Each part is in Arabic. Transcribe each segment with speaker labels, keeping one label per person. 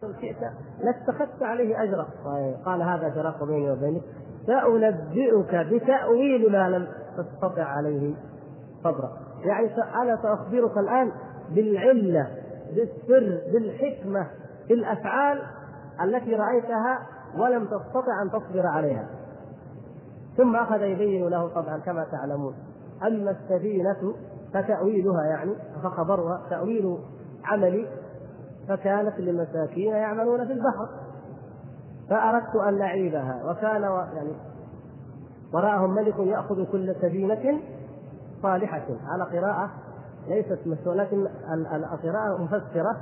Speaker 1: شئت لاتخذت عليه أجرا. قال هذا فراق بيني وبينك. سأنبئك بتأويل ما لم تستطع عليه صبرا. يعني أنا سأخبرك الآن بالعلة بالسر بالحكمة بالأفعال التي رأيتها ولم تستطع أن تصبر عليها. ثم أخذ يبين له طبعا كما تعلمون اما السفينة فتاويلها يعني فخبرها تأويل عملي فكانت لمساكين يعملون في البحر. فأردت أن نعيبها وكان يعني وراءهم ملك يأخذ كل سفينة صالحة. على قراءة ليست مشهورة لكن القراءة مفسرة.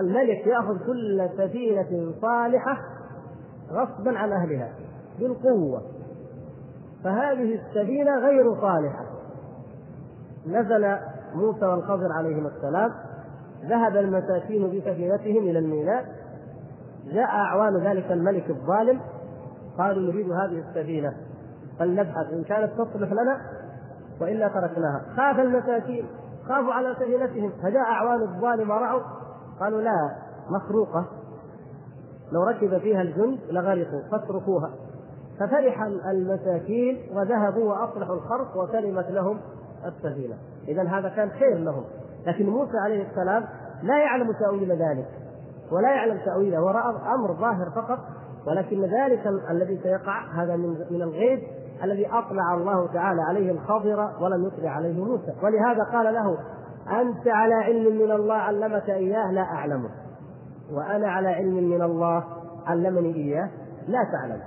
Speaker 1: الملك يأخذ كل سفينة صالحة غصبا عن أهلها بالقوة. فهذه السفينة غير صالحة. نزل موسى والخضر عليهما السلام. ذهب المساكين بسفينتهم إلى الميناء جاء أعوان ذلك الملك الظالم قالوا نريد هذه السفينة فلنبحث إن كانت تصلح لنا وإلا تركناها. خاف المساكين خافوا على سفينتهم. فجاء أعوان الظالم ورعوا قالوا لا مخروقة. لو ركب فيها الجند لغرقوا فاتركوها. ففرح المساكين وذهبوا وأصلحوا الخرق وسلمت لهم السفينة. اذا هذا كان خير لهم. لكن موسى عليه السلام لا يعلم تأويل ذلك ولا يعلم تأويله ورأى أمر ظاهر فقط ولكن ذلك الذي سيقع هذا من من الغيب الذي أطلع الله تعالى عليه الخضر ولم يطلع عليه موسى. ولهذا قال له أنت على علم من الله علمك إياه لا أعلمه. وأنا على علم من الله علمني إياه لا تعلم.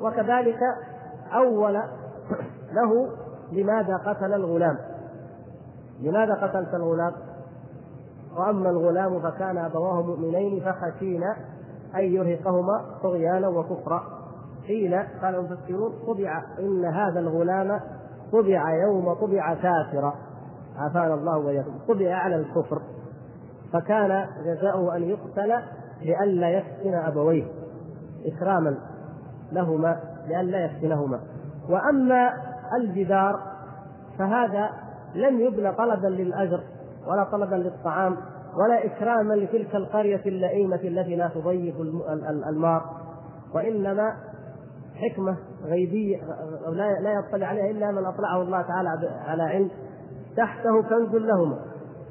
Speaker 1: وكذلك أول له لماذا قتل الغلام. لماذا قتلت الغلام؟ وأما الغلام فكان أبواه مؤمنين فخشينا أن يرهقهما طغيانا وكفرا. قيل قال المفسرون طبع إن هذا الغلام طبع يوم طبع كافرا. عافانا الله وإياكم. طبع على الكفر. فكان جزاؤه أن يقتل لئلا يفتن أبويه إكراما لهما لئلا يفتنهما. وأما الجدار فهذا لم يبنى طلبا للأجر ولا طلبا للطعام ولا اكراما لتلك القرية اللئيمة التي لا تضيف المار وإنما حكمة غيبية لا يطلع عليها إلا من أطلعه الله تعالى على علم تحته كنز لهما.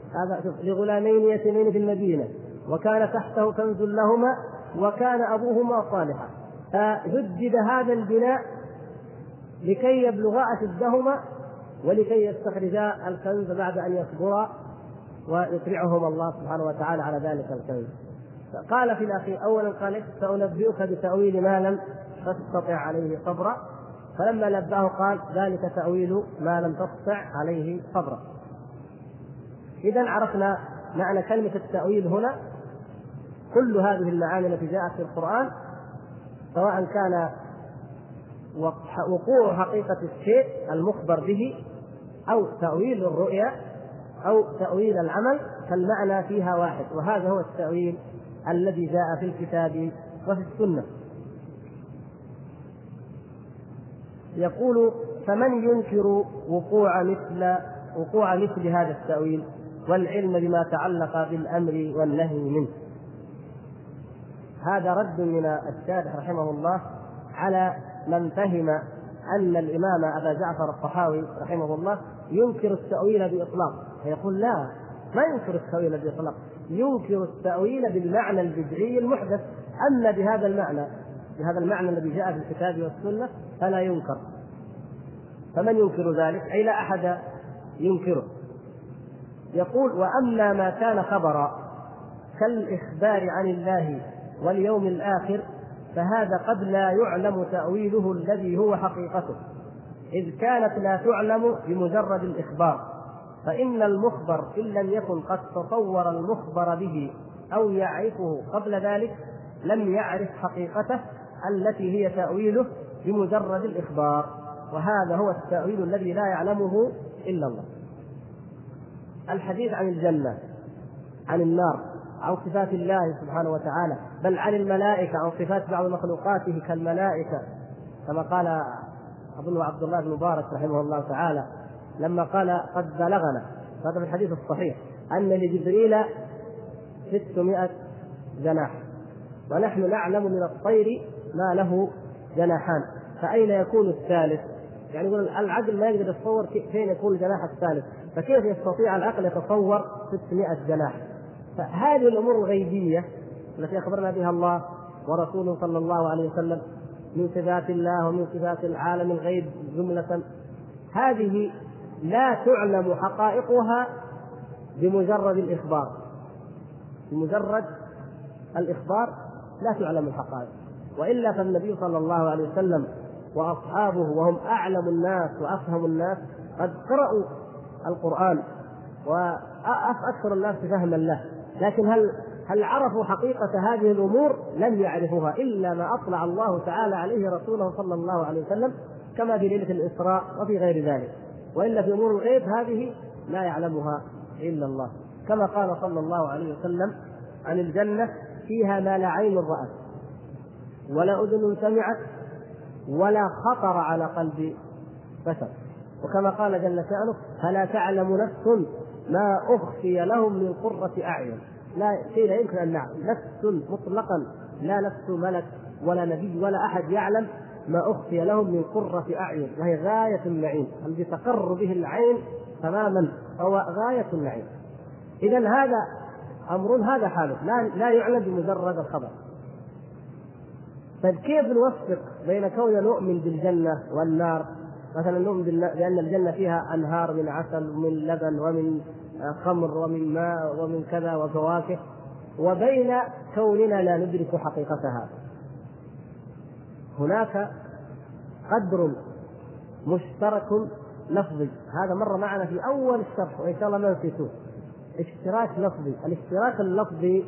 Speaker 1: هذا لغلامين يتيمين في المدينة وكان تحته كنز لهما وكان أبوهما صالحا. فجدد هذا البناء لكي يبلغا أشدهما ولكي يستخرجا الكنز بعد أن يصبرا ويطلعهم الله سبحانه وتعالى على ذلك الكنز. قال في الأخير اولا قال سانبئك بتأويل ما لم تستطع عليه صبرا فلما نبأه قال ذلك تأويل ما لم تستطع عليه صبرا اذا عرفنا معنى كلمة التأويل هنا. كل هذه المعاني التي جاءت في القرآن سواء كان وقوع حقيقة الشيء المخبر به أو تأويل الرؤيا أو تأويل العمل فالمعنى فيها واحد وهذا هو التأويل الذي جاء في الكتاب وفي السنة. يقول فمن ينكر وقوع مثل وقوع مثل هذا التأويل والعلم بما تعلق بالأمر والنهي منه. هذا رد من الشارح رحمه الله على من فهم أن الإمام أبا جعفر الطحاوي رحمه الله ينكر التأويل بإطلاق. فيقول لا ما ينكر التأويل بإطلاق. ينكر التأويل بالمعنى البدعي المحدث. أما بهذا المعنى بهذا المعنى الذي جاء في الكتاب والسنة فلا ينكر. فمن ينكر ذلك؟ أي لا أحد ينكره. يقول وأما ما كان خبرا كالإخبار عن الله واليوم الآخر فهذا قد لا يعلم تأويله الذي هو حقيقته. إذ كانت لا تعلم بمجرد الإخبار فإن المخبر إن لم يكن قد تصور المخبر به أو يعرفه قبل ذلك لم يعرف حقيقته التي هي تأويله بمجرد الإخبار. وهذا هو التأويل الذي لا يعلمه إلا الله. الحديث عن الجنة عن النار عن صفات الله سبحانه وتعالى بل عن الملائكة عن صفات بعض مخلوقاته كالملائكة كما قال أظن عبد الله بن مبارك رحمه الله تعالى لما قال قد بلغنا هذا في الحديث الصحيح أن لجبريل 600 جناح. ونحن نعلم من الطير ما له جناحان. فأين يكون الثالث؟ يعني يقول العقل ما يقدر يتصور فين يكون الجناح الثالث. فكيف يستطيع العقل يتصور 600 جناح؟ فهذه الأمور الغيبية التي أخبرنا بها الله ورسوله صلى الله عليه وسلم من صفات الله ومن صفات العالم الغيب جملة. هذه لا تعلم حقائقها بمجرد الإخبار. بمجرد الإخبار لا تعلم الحقائق. وإلا فالنبي صلى الله عليه وسلم وأصحابه وهم أعلم الناس وأفهم الناس قد قرأوا القرآن. وأكثر الناس فهما له. لكن هل هل عرفوا حقيقة هذه الأمور؟ لم يعرفوها إلا ما أطلع الله تعالى عليه رسوله صلى الله عليه وسلم كما في ليلة الإسراء وفي غير ذلك. وإلا في أمور الغيب هذه لا يعلمها إلا الله. كما قال صلى الله عليه وسلم عن الجنة فيها ما لا عين رأت ولا أذن سمعت ولا خطر على قلب بشر. وكما قال جل شأنه فلا تعلم نفس ما أخفي لهم من قرة أعين. لا شيء لا يمكن أن نعلم. نفس مطلقا. لا نفس ملك ولا نبي ولا أحد يعلم ما أخفي لهم من قرة أعين وهي غاية النعيم. الذي تقر به العين تماما هو غاية النعيم. إذا هذا أمر هذا حاله لا لا يعلم بمجرد الخبر. طيب كيف نوفق بين كون نؤمن بالجنة والنار؟ مثلا نؤمن بأن الجنة فيها أنهار من عسل ومن لبن ومن خمر ومن ماء ومن كذا وفواكه وبين كوننا لا ندرك حقيقتها هناك قدر مشترك لفظي. هذا مر معنا في أول الشرح وإن شاء الله ما نسيتوه. اشتراك لفظي. الاشتراك اللفظي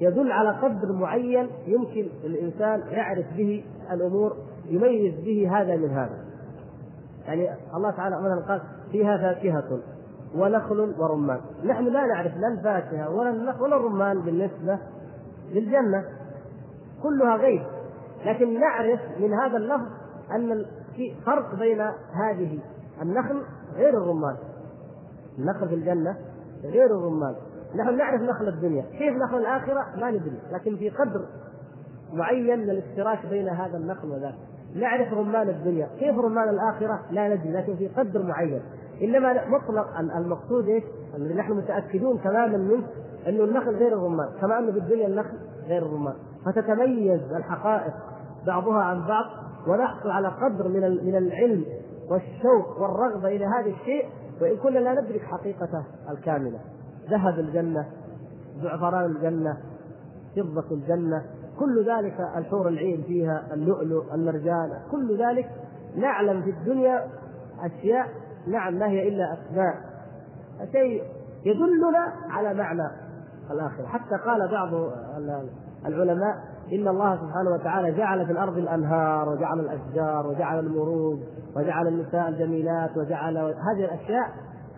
Speaker 1: يدل على قدر معين يمكن الإنسان يعرف به الأمور يميز به هذا من هذا. يعني الله تعالى مثلا قال فيها فاكهة. ونخل ورمان. نحن لا نعرف لا الفاكهة ولا النخل ولا الرمان بالنسبة للجنة. كلها غيب. لكن نعرف من هذا اللفظ أن في فرق بين هذه النخل غير الرمان. النخل في الجنة غير الرمان. نحن نعرف نخل الدنيا. كيف نخل الآخرة؟ ما ندري. لكن في قدر معين من الاشتراك بين هذا النخل وذاك. نعرف رمان الدنيا. كيف رمان الآخرة؟ لا ندري. لكن في قدر معين. إنما مطلق المقصود إيش؟ الذي نحن متأكدون تماما منه أنه النخل غير الرمان كما أنه في الدنيا النخل غير الرمان. فتتميز الحقائق بعضها عن بعض ونحصل على قدر من من العلم والشوق والرغبة إلى هذا الشيء وإن كنا لا ندرك حقيقته الكاملة. ذهب الجنة زعفران الجنة فضة الجنة كل ذلك الحور العين فيها اللؤلؤ المرجان كل ذلك نعلم في الدنيا أشياء نعم ما هي إلا اسماء شيء يدلنا على معنى الآخرة. حتى قال بعض العلماء إن الله سبحانه وتعالى جعل في الأرض الأنهار وجعل الأشجار وجعل المروج وجعل النساء الجميلات وجعل هذه الأشياء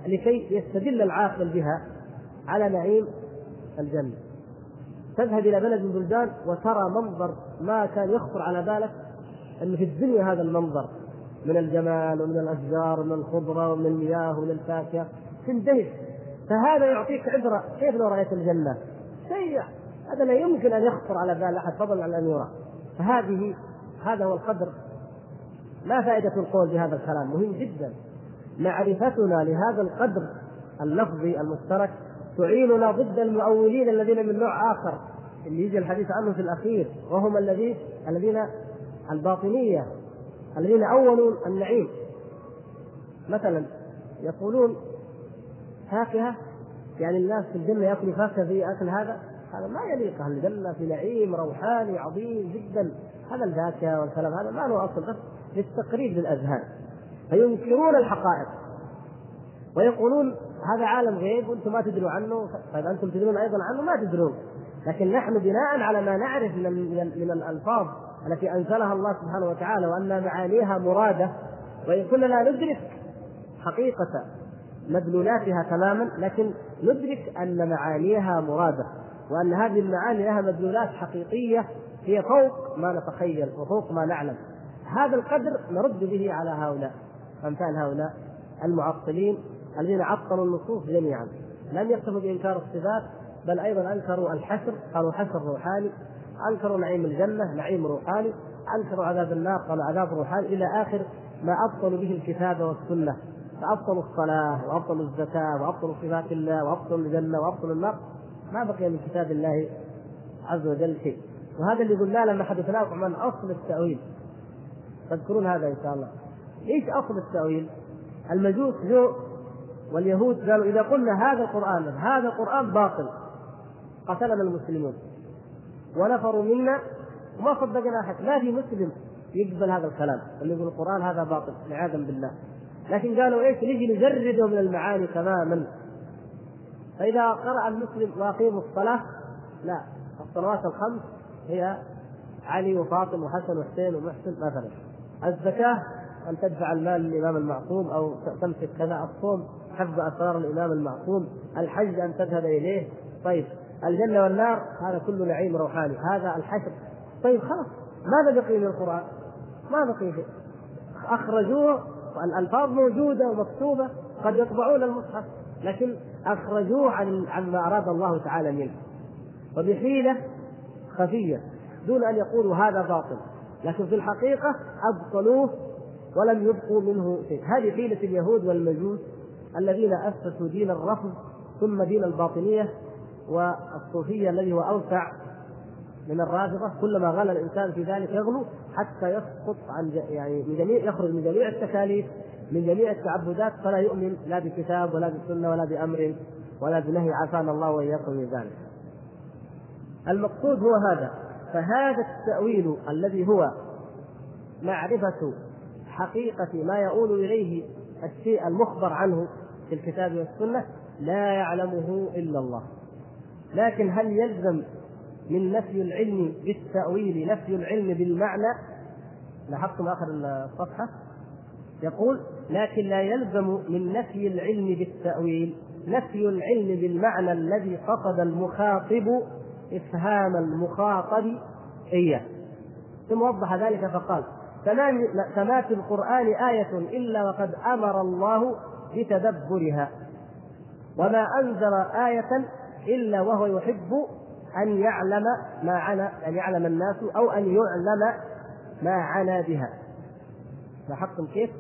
Speaker 1: لكي يستدل العاقل بها على نعيم الجنة. تذهب إلى بلد من البلدان وترى منظر ما كان يخطر على بالك إن في الدنيا هذا المنظر. من الجمال ومن الأشجار ومن الخضرة ومن المياه ومن الفاكهة. تندهش فهذا يعطيك عبرة. كيف لو رأيت الجنة؟ شيء هذا لا يمكن أن يخطر على بال أحد فضلا عن أن يرى. فهذه هذا هو القدر. ما فائدة القول بهذا الكلام. مهم جدا. معرفتنا لهذا القدر اللفظي المشترك تعيننا ضد المؤولين الذين من نوع آخر. اللي يجي الحديث عنه في الأخير. وهم الذين الذين الباطنية. الذين أولوا النعيم. مثلا يقولون فاكهة يعني الناس في الجنة يأكلوا فاكهة زي أكل هذا. هذا ما يليق أهل الجنة في نعيم روحاني عظيم جدا. هذا الفاكهة والكلام هذا ما له أصل بس للتقريب للأذهان. فينكرون الحقائق. ويقولون هذا عالم غيب وأنتم ما تدروا عنه. طيب أنتم تدرون أيضا عنه ما تدرون. لكن نحن بناء على ما نعرف من, من الألفاظ التي أنزلها الله سبحانه وتعالى وأن معانيها مرادة وإن كنا لا ندرك حقيقة مدلولاتها تماما لكن ندرك أن معانيها مرادة وأن هذه المعاني لها مدلولات حقيقية هي فوق ما نتخيل وفوق ما نعلم. هذا القدر نرد به على هؤلاء أمثال هؤلاء المعطلين الذين عطلوا النصوص جميعا. لم يكتفوا بإنكار الصفات بل أيضا أنكروا الحشر قالوا حشر روحاني. أنكروا نعيم الجنة نعيم روحاني أنكروا عذاب النار قالوا عذاب روحاني. إلى آخر ما أبطلوا به الكتاب والسنة. فأبطلوا الصلاة وأبطلوا الزكاة وأبطلوا صفات الله وأبطلوا الجنة وأبطلوا النار. ما بقي من كتاب الله عز وجل شيء. وهذا اللي قلنا لما حدثناكم عن أصل التأويل. تذكرون هذا إن شاء الله. إيش أصل التأويل؟ المجوس جو واليهود قالوا إذا قلنا هذا القرآن هذا القرآن باطل. قتلنا المسلمون. ونفروا منا وما صدقنا احد ما في مسلم يقبل هذا الكلام. اللي يقول القرآن هذا باطل عياذا بالله. لكن قالوا إيش؟ نجي نجرده من المعاني تماما. فإذا قرأ المسلم وأقيموا الصلاة لا. الصلوات الخمس هي علي وفاطم وحسن وحسين ومحسن مثلا. الزكاة أن تدفع المال للإمام المعصوم أو تمسك كذا الصوم حفظ أسرار الإمام المعصوم. الحج أن تذهب إليه. طيب. الجنة والنار هذا كله نعيم روحاني. هذا الحشر. طيب خلاص. ماذا بقي من القران؟ ما بقي شيء. أخرجوه الألفاظ موجودة ومكتوبة قد يطبعون المصحف لكن أخرجوه عن عما أراد الله تعالى منه. وبحيلة خفية دون أن يقولوا هذا باطل. لكن في الحقيقة أبطلوه ولم يبقوا منه شيء. هذه حيلة اليهود والمجوس الذين أسسوا دين الرفض ثم دين الباطنية والصوفية الذي هو أوسع من الرافضة كلما غلا الإنسان في ذلك يغلو حتى يسقط عن يعني من جميع يخرج من جميع التكاليف من جميع التعبدات فلا يؤمن لا بكتاب ولا بسنة ولا بأمر ولا بنهي عافانا الله وإياكم من ذلك. المقصود هو هذا فهذا التأويل الذي هو معرفة حقيقة ما يؤول إليه الشيء المخبر عنه في الكتاب والسنة لا يعلمه إلا الله لكن هل يلزم من نفي العلم بالتأويل نفي العلم بالمعنى؟ لاحظتم آخر الصفحة؟ يقول لكن لا يلزم من نفي العلم بالتأويل نفي العلم بالمعنى الذي قصد المخاطب إفهام المخاطب إياه. ثم وضح ذلك فقال فما في القرآن آية إلا وقد أمر الله بتدبرها. وما أنزل آية إلا وهو يحب أن يعلم ما عنا أن يعلم الناس أو أن يعلم ما عنا بها لاحظتم كيف؟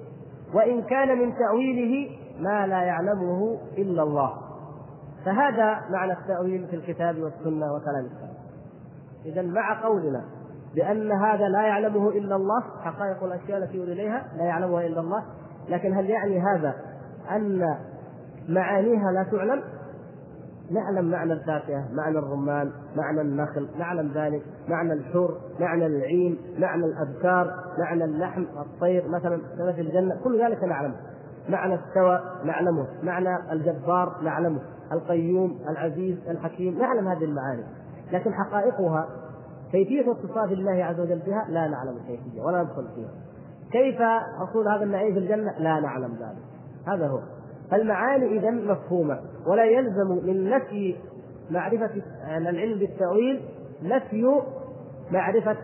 Speaker 1: وإن كان من تأويله ما لا يعلمه إلا الله فهذا معنى التأويل في الكتاب والسنة وكلام السلف إذا مع قولنا بأن هذا لا يعلمه إلا الله حقائق الأشياء التي يولي إليها لا يعلمها إلا الله لكن هل يعني هذا أن معانيها لا تعلم؟ نعلم معنى الفاكهة معنى الرمان معنى النخل نعلم ذلك معنى الحور معنى العين معنى الأبكار معنى اللحم الطير مثلا في الجنة كل ذلك نعلمه. معنى استوى نعلمه معنى الجبار نعلمه القيوم العزيز الحكيم نعلم هذه المعاني. لكن حقائقها كيفية اتصاف الله عز وجل بها؟ لا نعلم الكيفية ولا ندخل فيها. كيف حصول هذا النعيم في الجنة؟ لا نعلم ذلك. هذا هو. فالمعاني إذا مفهومة ولا يلزم من نفي معرفة العلم بالتأويل نفي معرفة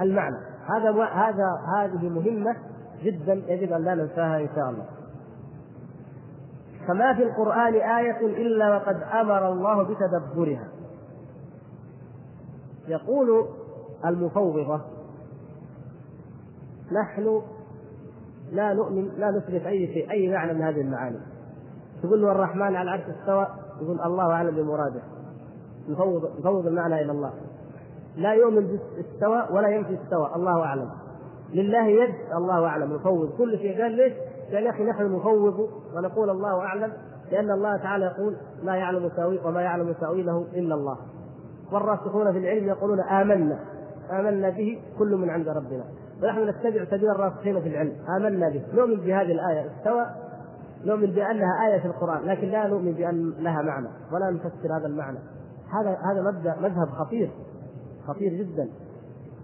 Speaker 1: المعنى. هذا هذا هذه مهمة جدا يجب أن لا ننساها إن شاء الله. فما في القرآن آية إلا وقد أمر الله بتدبرها. يقول المفوضة نحن لا نؤمن لا نثبت أي شيء أي معنى من هذه المعاني. تقول له الرحمن على العرش استوى يقول الله أعلم بمراده. نفوض نفوض المعنى إلى الله. لا يؤمن باستوى ولا ينفي استوى الله أعلم. لله يد الله أعلم. نفوض. كل شيء قال ليش؟ قال يا أخي نحن نفوض ونقول الله أعلم لأن الله تعالى يقول لا يعلم تأويل وما يعلم تأويله إلا الله. والراسخون في العلم يقولون آمنا. آمنا به كل من عند ربنا. ونحن نتبع سبيل الراسخين في العلم. آمنا به. نؤمن بهذه الآية. استوى. نؤمن بأنها آية في القرآن. لكن لا نؤمن بأن لها معنى. ولا نفسر هذا المعنى. هذا هذا مبدأ مذهب خطير. خطير جدا.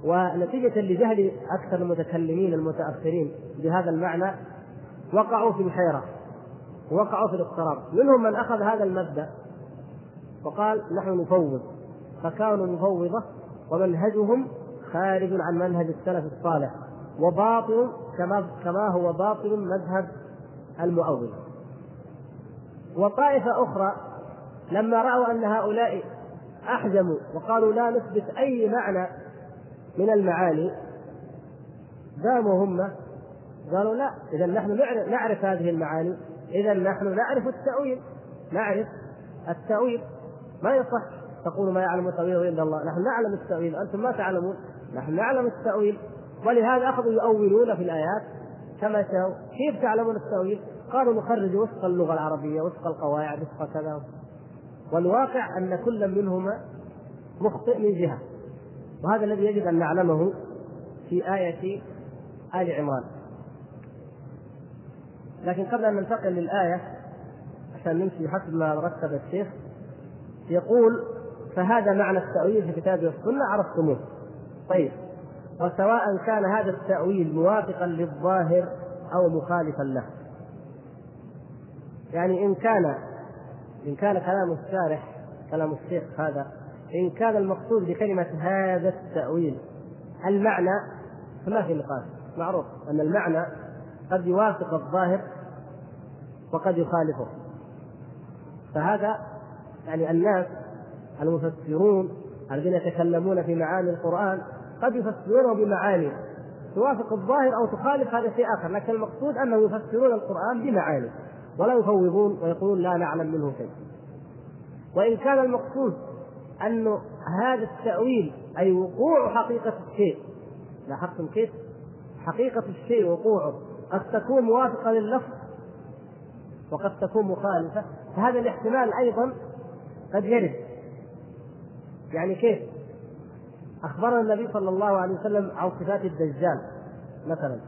Speaker 1: ونتيجة لجهل أكثر المتكلمين المتأخرين بهذا المعنى وقعوا في الحيرة. وقعوا في الاضطراب. منهم من أخذ هذا المبدأ وقال نحن نفوض. فكانوا مفوضة ومنهجهم خارج عن منهج السلف الصالح وباطل كما كما هو باطل مذهب المؤول وطائفة أخرى لما رأوا أن هؤلاء أحجموا وقالوا لا نثبت أي معنى من المعاني داموا هم قالوا لا اذا نحن نعرف هذه المعاني اذا نحن نعرف التأويل نعرف التأويل. ما يصح تقول ما يعلم تاويله إلا الله نحن نعلم التأويل أنتم ما تعلمون. نحن نعلم التأويل ولهذا أخذوا يؤولون في الآيات كما شاءوا. كيف تعلمون التأويل؟ قالوا نخرج وفق اللغة العربية وفق القواعد وفق كذا. والواقع أن كل منهما مخطئ من جهة وهذا الذي يجب أن نعلمه في آية آل عمران. لكن قبل أن ننتقل للآية عشان نمشي حسب ما رتب الشيخ يقول فهذا معنى التأويل في الكتاب والسنة عرفتموه. طيب. وسواء كان هذا التأويل موافقا للظاهر أو مخالفا له. يعني إن كان إن كان كلام الشارح كلام الشيخ هذا إن كان المقصود بكلمة هذا التأويل المعنى فما في نقاش معروف أن المعنى قد يوافق الظاهر وقد يخالفه. فهذا يعني الناس المفسرون الذين يتكلمون في معاني القرآن قد يفسرونه بمعاني توافق الظاهر أو تخالف هذا شيء آخر لكن المقصود أنهم يفسرون القرآن بمعاني ولا يفوضون ويقولون لا نعلم منه شيء وإن كان المقصود أن هذا التأويل أي وقوع حقيقة الشيء لاحظتم كيف؟ حقيقة الشيء وقوعه قد تكون موافقة لللفظ وقد تكون مخالفة فهذا الاحتمال أيضا قد يرد يعني كيف؟ أخبرنا النبي صلى الله عليه وسلم عن صفات الدجال مثلا.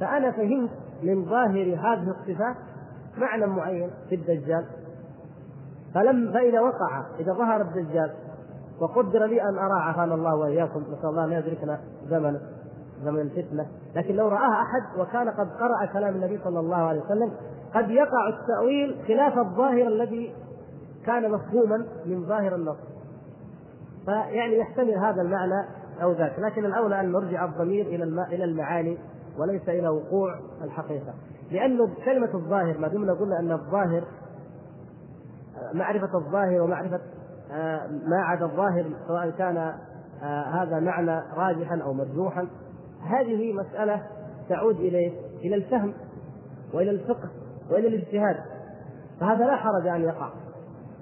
Speaker 1: فأنا فهمت من ظاهر هذه الصفات معنى معين في الدجال. فلم فإذا وقع إذا ظهر الدجال وقدر لي أن أرى عافانا الله وإياكم نسأل الله أن يدركنا زمن زمن الفتنة. لكن لو رآها أحد وكان قد قرأ كلام النبي صلى الله عليه وسلم قد يقع التأويل خلاف الظاهر الذي كان مفهوما من ظاهر النص. فيعني يحتمل هذا المعنى أو ذاك لكن الأولى أن نرجع الضمير إلى إلى المعاني وليس إلى وقوع الحقيقة. لأنه كلمة الظاهر ما دمنا قلنا أن الظاهر معرفة الظاهر ومعرفة آه، ما عدا الظاهر سواء كان آه، هذا معنى راجحا أو مرجوحا هذه مسألة تعود إليه إلى الفهم وإلى الفقه وإلى الاجتهاد فهذا لا حرج أن يقع.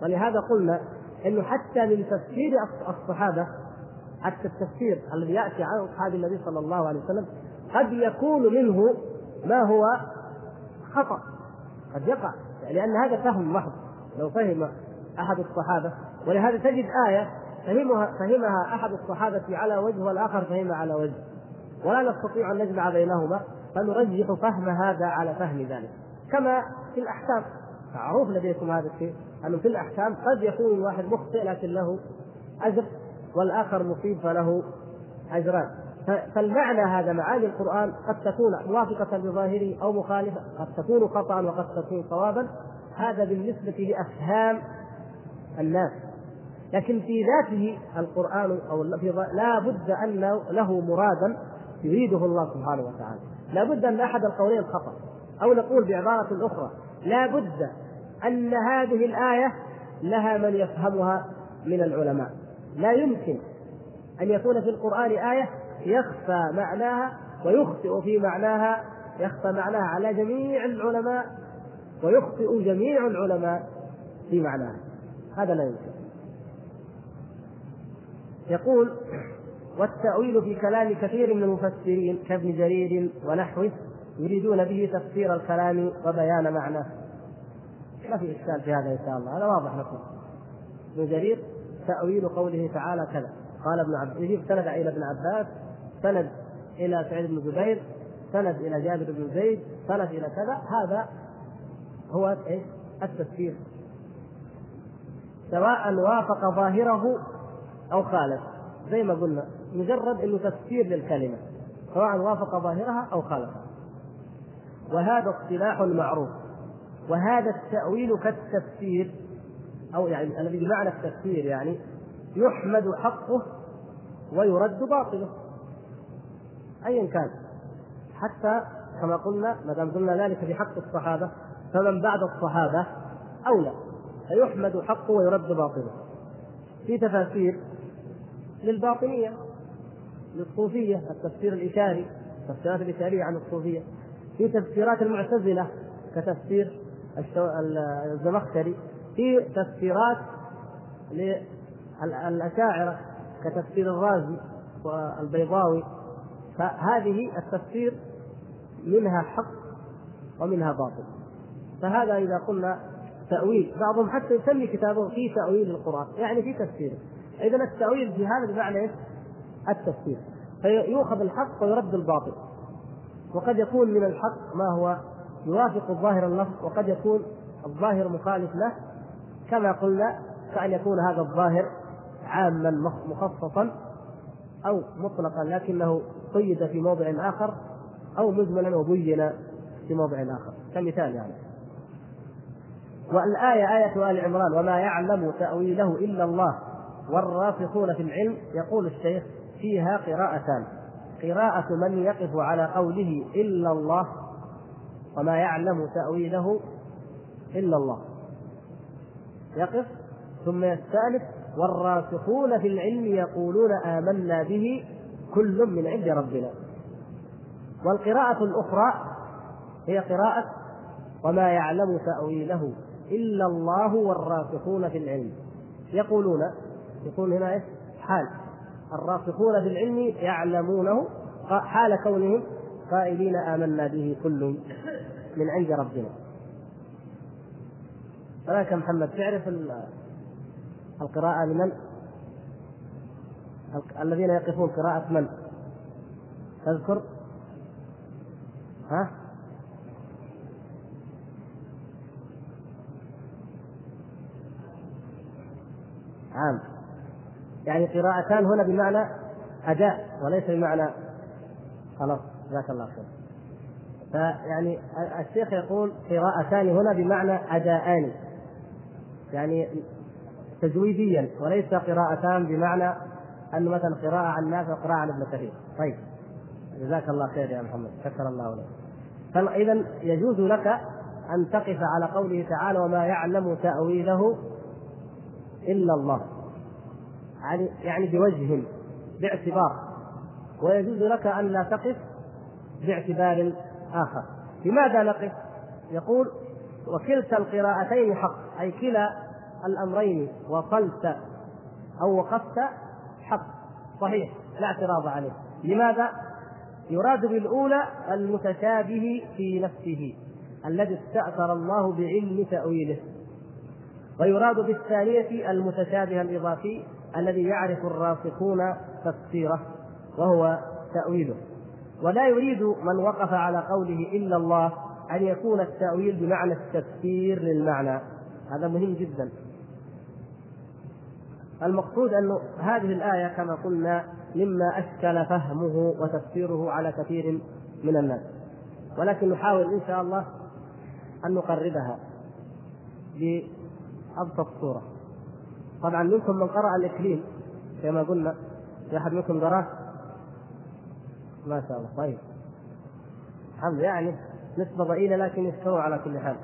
Speaker 1: ولهذا قلنا إنه حتى من تفسير الصحابة حتى التفسير الذي يأتي عن أصحاب النبي صلى الله عليه وسلم قد يكون منه ما هو خطأ قد يقع. لأن هذا فهم محض لو فهم أحد الصحابة. ولهذا تجد آية فهمها فهمها أحد الصحابة على وجه والآخر فهمها على وجه. ولا نستطيع أن نجمع بينهما فنرجح فهم هذا على فهم ذلك. كما في الأحكام معروف لديكم هذا الشيء. انه في الأحكام قد يكون الواحد مخطئ لكن له أجر والآخر مصيب فله أجران. فالمعنى هذا معاني القرآن قد تكون موافقة لظاهره أو مخالفة قد تكون خطأ وقد تكون صوابا. هذا بالنسبة لأفهام الناس. لكن في ذاته القرآن أو لا بد أن له مرادا يريده الله سبحانه وتعالى. لا بد أن أحد القولين خطأ. أو نقول بعبارة أخرى لا بد أن هذه الآية لها من يفهمها من العلماء. لا يمكن أن يكون في القرآن آية يخفى معناها ويخطئ في معناها يخفى معناها على جميع العلماء ويخطئ جميع العلماء في معناها. هذا لا يمكن. يقول والتأويل في كلام كثير من المفسرين كابن جرير ونحوه يريدون به تفسير الكلام وبيان معناه. ما في إشكال في هذا إن شاء الله. هذا واضح لكم. ابن جرير تأويل قوله تعالى كذا. قال ابن عباس يجيب سند إلى ابن عباس سند إلى سعيد بن جبير سند إلى جابر بن زيد سند إلى كذا. هذا هو إيش؟ التفسير. سواء وافق ظاهره أو خالف. زي ما قلنا مجرد إنه تفسير للكلمة. سواء وافق ظاهرها أو خالفها. وهذا اصطلاح معروف. وهذا التأويل كالتفسير أو يعني الذي بمعنى التفسير يعني يحمد حقه ويرد باطله. أيا كان. حتى كما قلنا ما دام قلنا ذلك في حق الصحابة فمن بعد الصحابة أولى. فيحمد حقه ويرد باطله. في تفاسير للباطنية للصوفية التفسير الإشاري التفسيرات الإشارية عن الصوفية. في تفسيرات المعتزلة كتفسير الزمخشري في تفسيرات للأشاعرة كتفسير الرازي والبيضاوي. فهذه التفسير منها حق ومنها باطل. فهذا إذا قلنا تأويل بعضهم حتى يسمي كتابه في تأويل القرآن يعني في تفسيره إذا التأويل في هذا بمعنى إيش؟ التفسير. فيؤخذ الحق ويرد الباطل. وقد يكون من الحق ما هو يوافق الظاهر اللفظ وقد يكون الظاهر مخالف له كما قلنا كأن يكون هذا الظاهر عاما مخصصا أو مطلقا لكنه قيد في موضع آخر أو مجملا وبين في موضع آخر. كمثال يعني. والآية آية آل عمران وما يعلم تأويله إلا الله والراسخون في العلم يقول الشيخ فيها قراءتان. قراءة من يقف على قوله إلا الله وما يعلم تأويله إلا الله. يقف ثم يستأنف والراسخون في العلم يقولون آمنا به كل من عند ربنا. والقراءة الأخرى هي قراءة وما يعلم تأويله إلا الله والراسخون في العلم. يقولون يقول هنا؟ حال. الراسخون في العلم يعلمونه حال كونهم قائلين آمنا به كل من عند ربنا فلك محمد تعرف القراءة لمن؟ الذين يقفون قراءة من؟ تذكر؟ ها؟ عام يعني قراءتان هنا بمعنى أداء وليس بمعنى خلاص جزاك الله خير فيعني الشيخ يقول قراءتان هنا بمعنى أداءان. يعني تجويديا وليس قراءتان بمعنى أن مثلا قراءة عن نافع وقراءة عن ابن كثير. طيب. جزاك الله خير يا محمد. شكر الله لك. فإذا يجوز لك أن تقف على قوله تعالى وما يعلم تأويله إلا الله. يعني يعني بوجه باعتبار. ويجوز لك أن لا تقف باعتبار آخر. لماذا نقف؟ يقول وكلتا القراءتين حق أي كلا الأمرين وصلت أو وقفت حق. صحيح لا اعتراض عليه. لماذا؟ يراد بالأولى المتشابه في نفسه الذي استأثر الله بعلم تأويله. ويراد بالثانية المتشابه الإضافي الذي يعرف الراسخون تفسيره وهو تأويله. ولا يريد من وقف على قوله إلا الله أن يكون التأويل بمعنى التفسير للمعنى. هذا مهم جدا. المقصود أن هذه الآية كما قلنا مما أشكل فهمه وتفسيره على كثير من الناس. ولكن نحاول إن شاء الله أن نقربها بأبسط صورة. طبعا منكم من قرأ الإكليل كما قلنا في أحد منكم قرأه ما شاء الله. طيب. الحمد يعني نسبة ضئيلة لكن يستوى على كل حال.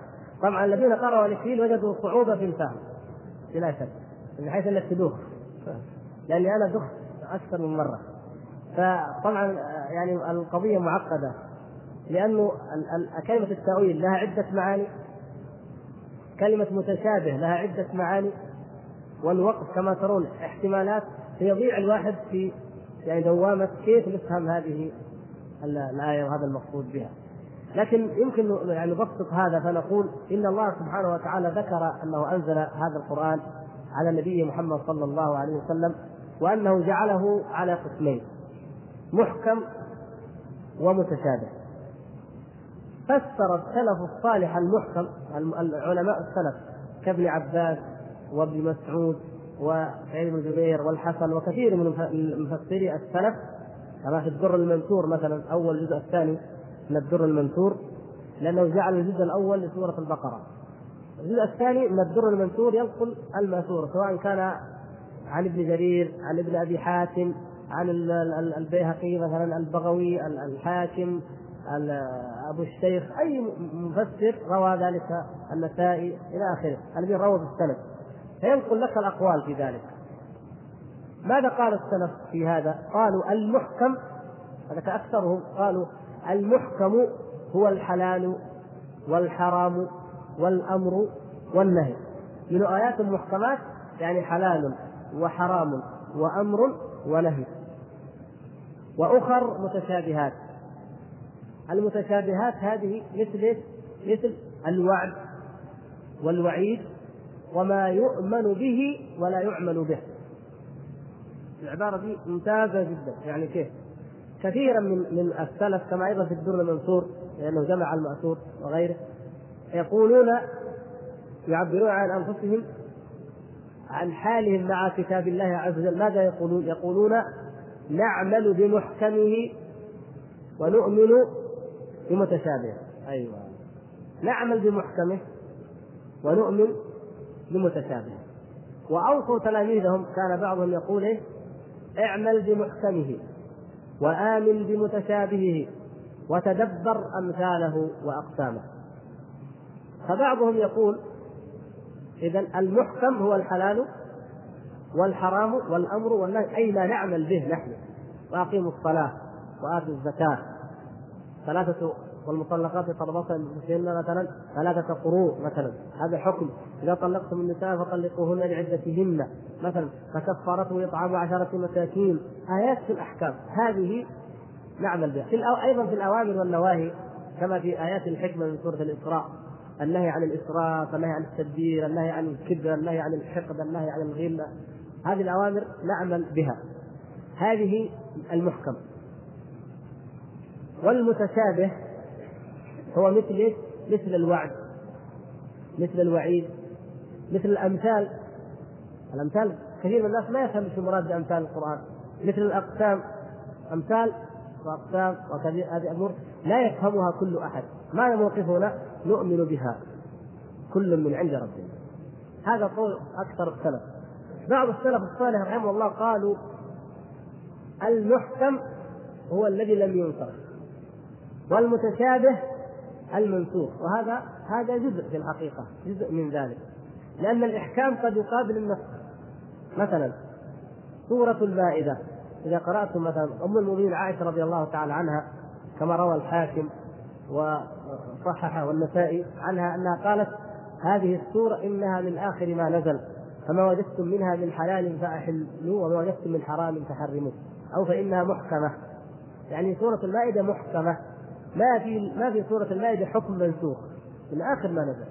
Speaker 1: طبعا الذين قرأوا الإكليل وجدوا صعوبة في الفهم بلا شك من حيث انك تدوخ لأني أنا دخت أكثر من مرة. فطبعا يعني القضية معقدة. لأنه كلمة التأويل لها عدة معاني. كلمة متشابه لها عدة معاني. والوقف كما ترون احتمالات فيضيع الواحد في يعني دوامة كيف نفهم هذه الآية وهذا المقصود بها. لكن يمكن يعني نبسط هذا فنقول إن الله سبحانه وتعالى ذكر أنه أنزل هذا القرآن على النبي محمد صلى الله عليه وسلم وأنه جعله على قسمين محكم ومتشابه. فسر السلف الصالح المحكم العلماء السلف كابن عباس وابن مسعود وسعيد بن جبير والحسن وكثير من مفسري السلف. كما في الدر المنثور مثلا أول الجزء الثاني من الدر المنثور لأنه جعل الجزء الأول لسورة البقرة. الجزء الثاني من الدر المنثور ينقل الماثور سواء كان عن ابن جرير عن ابن أبي حاتم عن البيهقي مثلا البغوي الحاكم أبو الشيخ أي مفسر روى ذلك النسائي إلى آخره. الذي روى بالسند. فينقل لك الأقوال في ذلك. ماذا قال السلف في هذا؟ قالوا المحكم هذا كأكثرهم قالوا المحكم هو الحلال والحرام والأمر والنهي. من آيات المحكمات يعني حلال وحرام وأمر ونهي. وأخر متشابهات. المتشابهات هذه مثل مثل الوعد والوعيد وما يؤمن به ولا يعمل به. العبارة دي ممتازة جدا. يعني كيف؟ كثيرا من من السلف كما أيضا في الدر المنصور لأنه جمع المأثور وغيره يقولون يعبرون عن أنفسهم عن حالهم مع كتاب الله عز وجل. ماذا يقولون؟ يقولون نعمل بمحكمه ونؤمن بمتشابهه. أيوه. نعمل بمحكمه ونؤمن بمتشابهه وأوصوا تلاميذهم كان بعضهم يقول إيه؟ اعمل بمحكمه وآمن بمتشابهه وتدبر أمثاله وأقسامه. فبعضهم يقول إذا المحكم هو الحلال والحرام والأمر والنهي أي ما نعمل به نحن. وأقيموا الصلاة وآتوا الزكاة. ثلاثة والمطلقات يتربصن مثلا ثلاثة قروء مثلا. هذا حكم. إذا طلقتم النساء فطلقوهن لعدتهن. مثلا فكفارته إطعام عشرة مساكين. آيات في الأحكام. هذه نعمل بها. في الأو... أيضا في الأوامر والنواهي كما في آيات الحكمة من سورة الإسراء. النهي عن الإسراف النهي عن التدبير النهي عن الكبر النهي عن الحقد النهي عن الغل هذه الأوامر نعمل بها. هذه المحكم. والمتشابه هو مثل إيش؟ مثل الوعد. مثل الوعيد. مثل الأمثال. الأمثال كثير من الناس ما يفهم شو مراد بأمثال القرآن. مثل الأقسام. أمثال وأقسام وكثير هذه أمور لا يفهمها كل أحد. ما موقفنا نؤمن بها. كل من عند ربنا. هذا قول أكثر السلف. بعض السلف الصالح رحمه الله قالوا المحكم هو الذي لم ينصر والمتشابه المنسوخ. وهذا هذا جزء في الحقيقة جزء من ذلك. لأن الإحكام قد يقابل النص. مثلا سورة المائدة. إذا قرأتم مثلا أم المؤمنين عائشة رضي الله تعالى عنها كما روى الحاكم وصححه والنسائي عنها أنها قالت هذه السورة إنها من آخر ما نزل فما وجدتم منها من حلال فأحلوا وما وجدتم من حرام فحرموا أو فإنها محكمة. يعني سورة المائدة محكمة. ما في ما في سورة المائدة حكم منسوخ. من آخر ما نزل.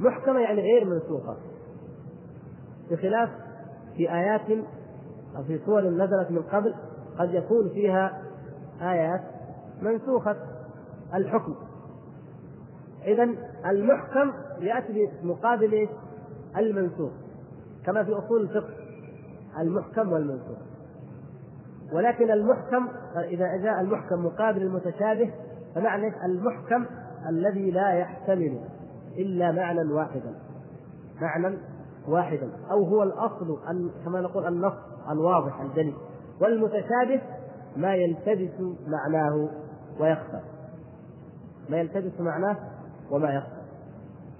Speaker 1: محكمة يعني غير منسوخة. بخلاف في آيات أو في سور نزلت من قبل قد يكون فيها آيات منسوخة. الحكم. إذا المحكم يأتي بمقابل المنسوخ كما في أصول الفقه المحكم والمنسوخ. ولكن المحكم إذا جاء المحكم مقابل المتشابه فمعنى المحكم الذي لا يحتمل إلا معنى واحدا. معنى واحدا. أو هو الأصل كما نقول النص الواضح الجلي. والمتشابه ما يلتبس معناه ويخفى. ما يلتبس معناه وما يخفى.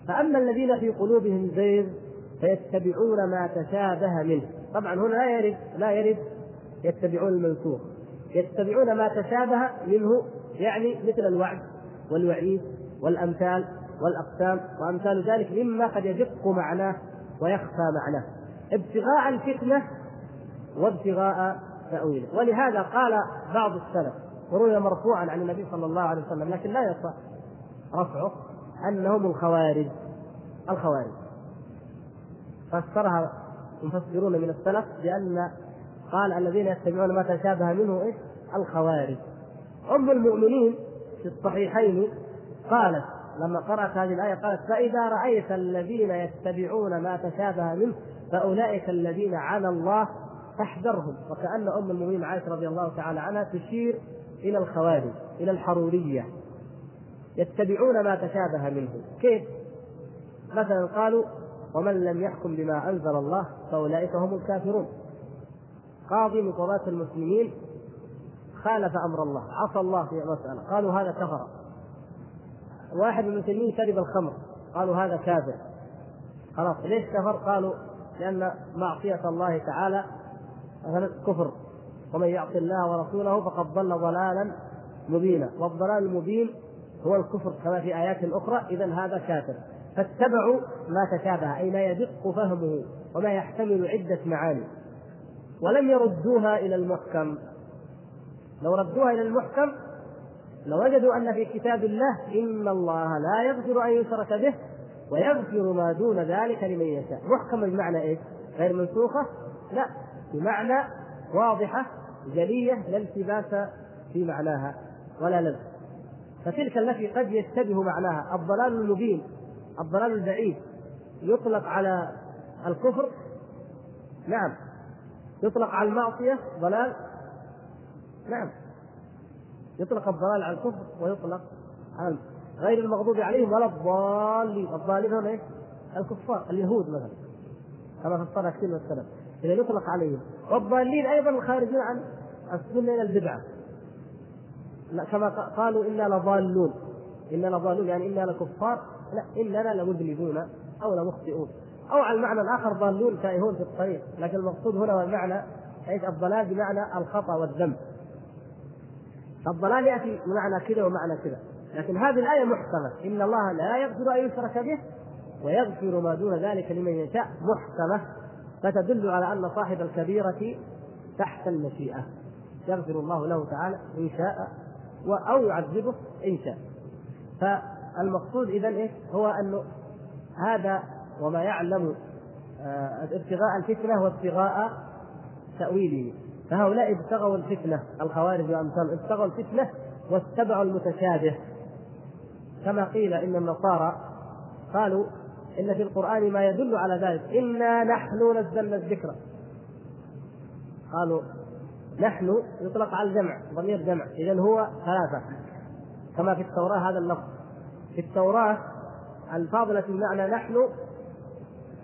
Speaker 1: فأما الذين في قلوبهم زيغ فيتبعون ما تشابه منه. طبعا هنا لا يرد لا يرد يتبعون المنسوخ. يتبعون ما تشابه منه يعني مثل الوعد والوعيد والأمثال والأقسام وأمثال ذلك مما قد يدق معناه ويخفى معناه. ابتغاء الفتنة وابتغاء تأويله. ولهذا قال بعض السلف وروي مرفوعا عن النبي صلى الله عليه وسلم لكن لا يصح رفعه أنهم الخوارج. الخوارج. فسرها مفسرون من السلف بأن قال الذين يتبعون ما تشابه منه إيش؟ الخوارج. أم المؤمنين في الصحيحين قالت لما قرأت هذه الآية قالت فإذا رأيت الذين يتبعون ما تشابه منه فأولئك الذين على الله فاحذرهم. وكأن أم المؤمنين عائشة رضي الله تعالى عنها تشير إلى الخوارج إلى الحرورية. يتبعون ما تشابه منه. كيف؟ مثلا قالوا ومن لم يحكم بما أنزل الله فأولئك هم الكافرون. قاضي من قضاة المسلمين خالف أمر الله عصى الله في مسألة. قالوا هذا كفر. واحد من المسلمين شرب الخمر. قالوا هذا كافر. خلاص ليش كفر؟ قالوا لأن معصية الله تعالى كفر. ومن يعص الله ورسوله فقد ضل ضلالا مبينا. والضلال المبين هو الكفر كما في آيات أخرى. إذا هذا كافر. فاتبعوا ما تشابه أي ما يدق فهمه وما يحتمل عدة معاني. ولم يردوها إلى المحكم. لو ردوها إلى المحكم لوجدوا أن في كتاب الله إن الله لا يغفر أن يشرك به ويغفر ما دون ذلك لمن يشاء. محكم بمعنى إيش؟ غير منسوخة؟ لا. بمعنى واضحة جلية لا التباس في معناها ولا لبس فتلك التي قد يشتبه معناها. الضلال المبين الضلال البعيد يطلق على الكفر. نعم. يطلق على المعصية ضلال؟ نعم. يطلق الضلال على الكفر ويطلق على غير المغضوب عليهم ولا الضالين. الضالين هم إيش؟ الكفار اليهود مثلا. كما فسرها كثير من السلف. إذا يطلق عليهم. والضالين أيضا الخارجين عن السنة إلى البدعة. لا كما قالوا إنا لضالون. إنا لضالون يعني إنا لكفار. لا إننا لمذنبون أو لمخطئون. أو على المعنى الآخر ضالون تائهون في الطريق لكن المقصود هنا والمعنى إيش؟ الضلال بمعنى الخطأ والذنب. الضلال يأتي بمعنى كذا ومعنى كذا. لكن هذه الآية محكمة. إن الله لا يغفر أن يشرك به ويغفر ما دون ذلك لمن يشاء. محكمة. فتدل على أن صاحب الكبيرة تحت المشيئة. يغفر الله له تعالى إن شاء أو يعذبه إن شاء. فالمقصود اذا إيش؟ هو انه هذا وما يعلم آه، ابتغاء الفتنة وابتغاء تأويله. فهؤلاء ابتغوا الفتنة الخوارج وامثال ابتغوا الفتنة واتبعوا المتشابه. كما قيل إن النصارى قالوا إن في القرآن ما يدل على ذلك. إنا نحن نزلنا الذكر. قالوا نحن يطلق على الجمع ضمير جمع. اذا هو ثلاثة. كما في التوراة هذا اللفظ في التوراة الفاظ التي بمعنى نحن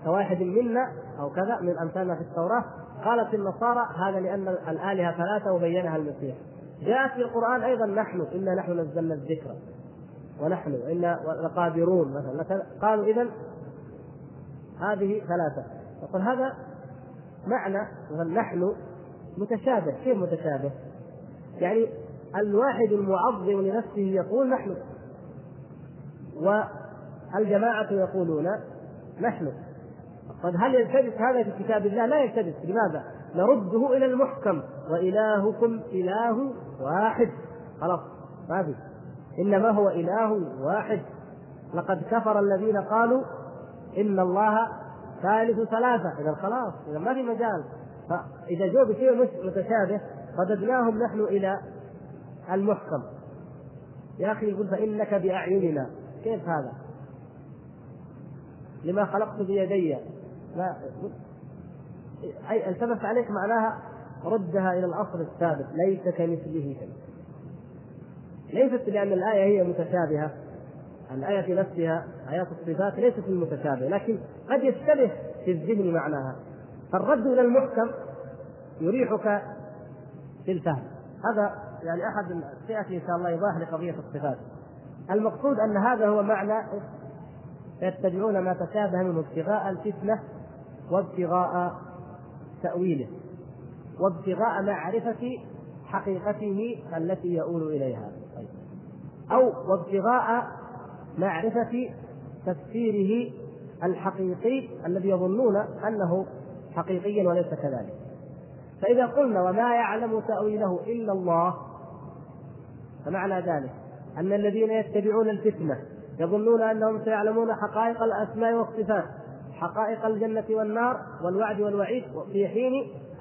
Speaker 1: كواحد منا أو كذا من أمثالنا في التوراة قالت النصارى هذا لأن الآلهة ثلاثة وبينها المسيح. جاءت في القرآن أيضا نحن إنا نحن نزلنا الذكر. ونحن إنا لقادرون مثلا. قالوا اذا هذه ثلاثة. يقول هذا معنى نحن متشابه. كيف متشابه؟ يعني الواحد المعظم لنفسه يقول نحن. والجماعة يقولون نحن. طيب هل يلتبس هذا في كتاب الله؟ لا يلتبس، لماذا؟ نرده إلى المحكم. وإلهكم إله واحد. خلاص ما في. إنما هو إله واحد. لقد كفر الذين قالوا إن الله ثالث ثلاثة. إذا خلاص إذا ما في مجال. فإذا جو بشيء متشابه رددناهم نحن إلى المحكم. يا أخي يقول فإنك بأعيننا. كيف هذا؟ لما خلقت بيدي. لا. أي التبس عليك معناها ردها إلى الأصل الثابت ليس كمثله شيء. ليست لأن الآية هي متشابهة. الآية في نفسها آيات الصفات ليست المتشابهة لكن قد يشتبه في الذهن معناها. فالرد إلى المحكم يريحك في الفهم. هذا يعني أحد سيأتي إن شاء الله إيضاح لقضية الصفات. المقصود أن هذا هو معنى يتبعون ما تشابه منه ابتغاء الفتنة وابتغاء تأويله وابتغاء معرفة حقيقته التي يؤول إليها. أو وابتغاء معرفة تفسيره الحقيقي الذي يظنون أنه حقيقي وليس كذلك. فإذا قلنا وما يعلم تأويله إلا الله فمعنى ذلك أن الذين يتبعون الفتنة يظنون أنهم سيعلمون حقائق الأسماء والصفات حقائق الجنة والنار والوعد والوعيد في حين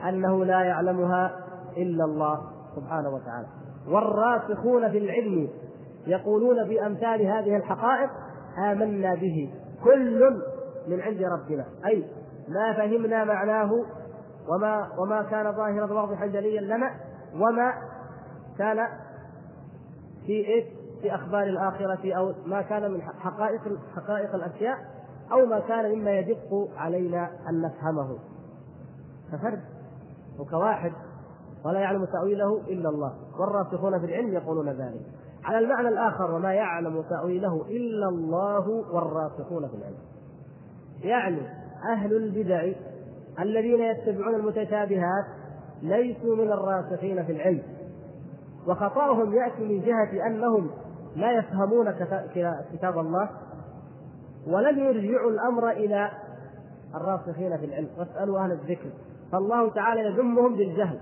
Speaker 1: أنه لا يعلمها إلا الله سبحانه وتعالى والراسخون في العلم يقولون بأمثال هذه الحقائق آمنا به كل من عند ربنا أي ما فهمنا معناه وما وما كان ظاهرا واضحا جليا لنا وما كان في إيش؟ في أخبار الآخرة أو ما كان من حقائق حقائق الأشياء أو ما كان مما يدق علينا أن نفهمه. كفرد وكواحد ولا يعلم تأويله إلا الله. والراسخون في العلم يقولون ذلك. على المعنى الآخر وما يعلم تأويله إلا الله والراسخون في العلم. يعني أهل البدع الذين يتبعون المتشابهات ليسوا من الراسخين في العلم. وخطأهم يأتي من جهة أنهم لا يفهمون كتاب الله ولم يرجعوا الأمر إلى الراسخين في العلم. واسألوا أهل الذكر. فالله تعالى يذمهم بالجهل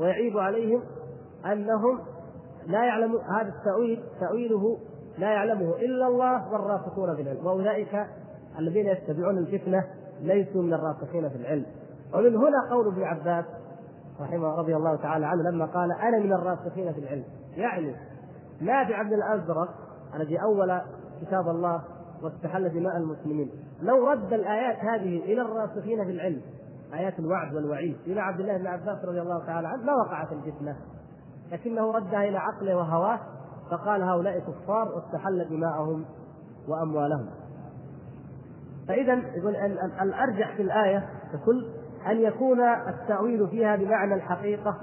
Speaker 1: ويعيب عليهم أنهم لا يعلم هذا التأويل تأويله لا يعلمه إلا الله والراسخون في العلم. وأولئك الذين يتبعون الفتنة ليسوا من الراسخين في العلم. ومن هنا قول ابن عباس رحمه رضي الله تعالى عنه لما قال أنا من الراسخين في العلم. يعني نافع بن الأزرق الذي أول كتاب الله واستحل دماء المسلمين. لو رد الآيات هذه إلى الراسخين في العلم آيات الوعد والوعيد إلى عبد الله بن عباس رضي الله تعالى عنه ما وقعت الفتنة. لكنه ردها إلى عقله وهواه فقال هؤلاء كفار واستحل دماءهم وأموالهم. فاذا يقول الأرجح في الآية ككل أن يكون التأويل فيها بمعنى الحقيقة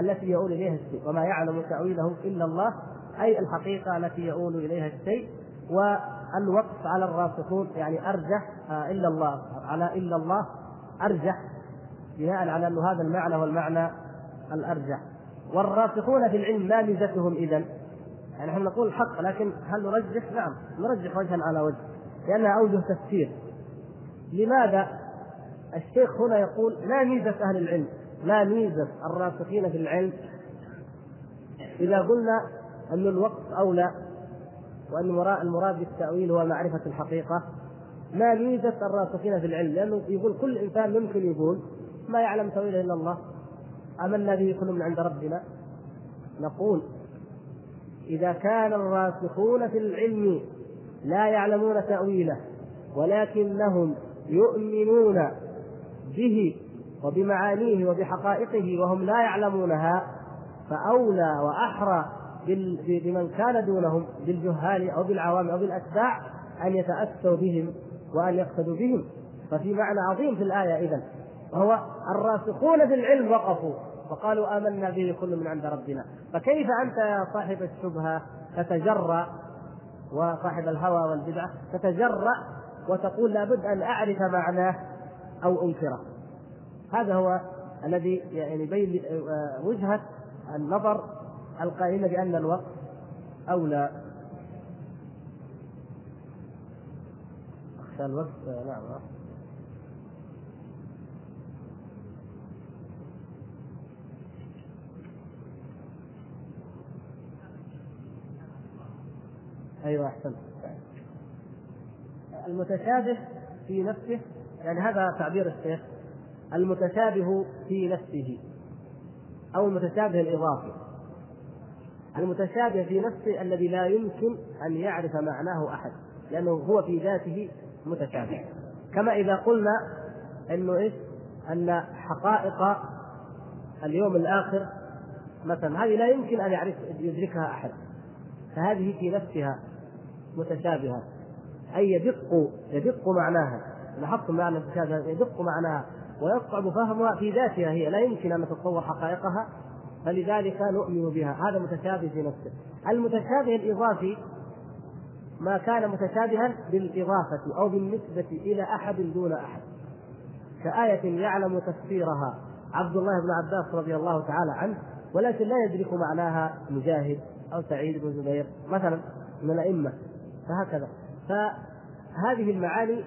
Speaker 1: التي يؤول إليها الشيء وما يعلم تأويله إلا الله أي الحقيقة التي يؤول إليها الشيء والوقف على الراسخون يعني أرجح آه، إلا الله على إلا الله أرجح بناء على انه هذا المعنى هو المعنى الأرجح والراسخون في العلم ما ميزتهم اذا؟ يعني إحنا نقول الحق لكن هل نرجح؟ نعم نرجح وجها على وجه لأنها أوجه تفسير لماذا الشيخ هنا يقول لا ميزة أهل العلم لا ميزة الراسخين في العلم إذا قلنا أن الوقت أولى وأن المراد بالتأويل هو معرفة الحقيقة. ما ميزة الراسخين في العلم لأنه يقول كل إنسان يمكن يقول ما يعلم تأويله إلا الله. آمنا به كل من عند ربنا. نقول إذا كان الراسخون في العلم لا يعلمون تأويله ولكنهم يؤمنون به وبمعانيه وبحقائقه وهم لا يعلمونها فأولى وأحرى بمن كان دونهم بالجهال أو بالعوام أو بالأتباع أن يتأسوا بهم وأن يقتدوا بهم. ففي معنى عظيم في الآية إذا وهو الراسخون في العلم وقفوا وقالوا آمنا به كل من عند ربنا. فكيف أنت يا صاحب الشبهة تتجرأ وصاحب الهوى والبدعة تتجرأ وتقول لابد أن أعرف معناه أو أنكره؟ هذا هو الذي يعني يبين آه، وجهة النظر القائلة بأن الوقت أولى. أخشى الوقت آه، نعم أيوه أحسنت. المتشابه في نفسه يعني هذا تعبير الشيخ المتشابه في نفسه أو المتشابه الإضافي. المتشابه في نفسه الذي لا يمكن أن يعرف معناه أحد لأنه هو في ذاته متشابه. كما إذا قلنا أنه إيش؟ أن حقائق اليوم الآخر مثلا هذه لا يمكن أن يعرف يدركها أحد. فهذه في نفسها متشابهة. أي يدق يدق معناها. لاحظتم معنى المتشابهة؟ يدق معناها. ويصعب فهمها في ذاتها هي. لا يمكن أن نتصور حقائقها فلذلك نؤمن بها. هذا متشابه في نفسه. المتشابه الإضافي ما كان متشابها بالإضافة أو بالنسبة إلى أحد دون أحد. كآية يعلم تفسيرها عبد الله بن عباس رضي الله تعالى عنه ولكن لا يدرك معناها مجاهد أو سعيد بن زبير مثلا من الأئمة. فهكذا. فهذه المعاني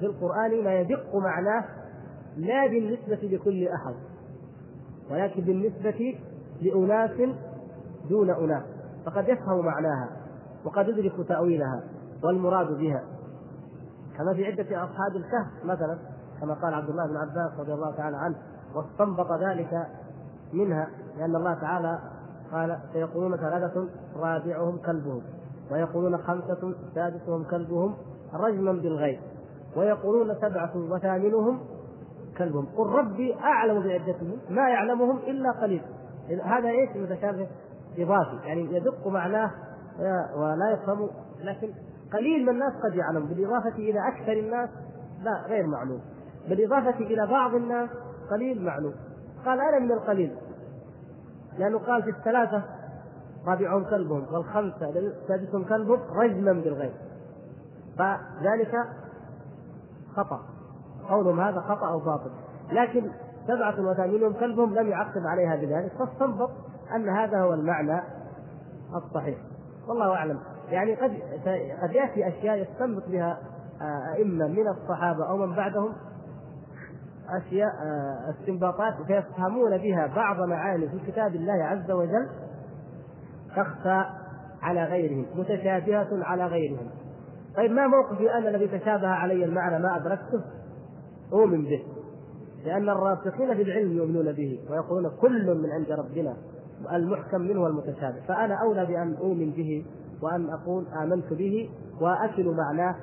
Speaker 1: في القرآن ما يدق معناه لا بالنسبة لكل أحد ولكن بالنسبة لأناس دون أناس فقد يفهم معناها وقد يدرك تأويلها والمراد بها. كما في عدة أصحاب الكهف مثلا كما قال عبد الله بن عباس رضي الله تعالى عنه واستنبط ذلك منها لأن الله تعالى قال سيقولون ثلاثة رابعهم كلبهم ويقولون خمسة سادسهم كلبهم رجما بالغيب ويقولون سبعة وثامنهم كلبهم. قل ربي أعلم بعدتهم ما يعلمهم إلا قليل. هذا إيش؟ متشابه إضافي. يعني يدق معناه ولا يفهم لكن قليل من الناس قد يعلم. بالإضافة إلى أكثر الناس لا غير معلوم. بالإضافة إلى بعض الناس قليل معلوم. قال أنا من القليل. لأنه قال في الثلاثة رابعهم كلبهم والخمسة سادسهم كلبهم رجما بالغيب. فذلك خطأ. قولهم هذا خطأ أو باطل. لكن سبعة وثامنهم كلبهم لم يعقب عليها بذلك فاستنبط أن هذا هو المعنى الصحيح. والله أعلم. يعني قد قد يأتي أشياء يستنبط بها أئمة من الصحابة أو من بعدهم أشياء استنباطات فيفهمون بها بعض معاني في كتاب الله عز وجل تخفى على غيرهم متشابهة على غيرهم. طيب ما موقفي أنا الذي تشابه علي المعنى ما أدركته؟ أؤمن به لأن الراسخين في العلم يؤمنون به ويقولون كل من عند ربنا المحكم منه والمتشابه. فأنا أولى بأن أؤمن به وأن أقول آمنت به وأكل معناه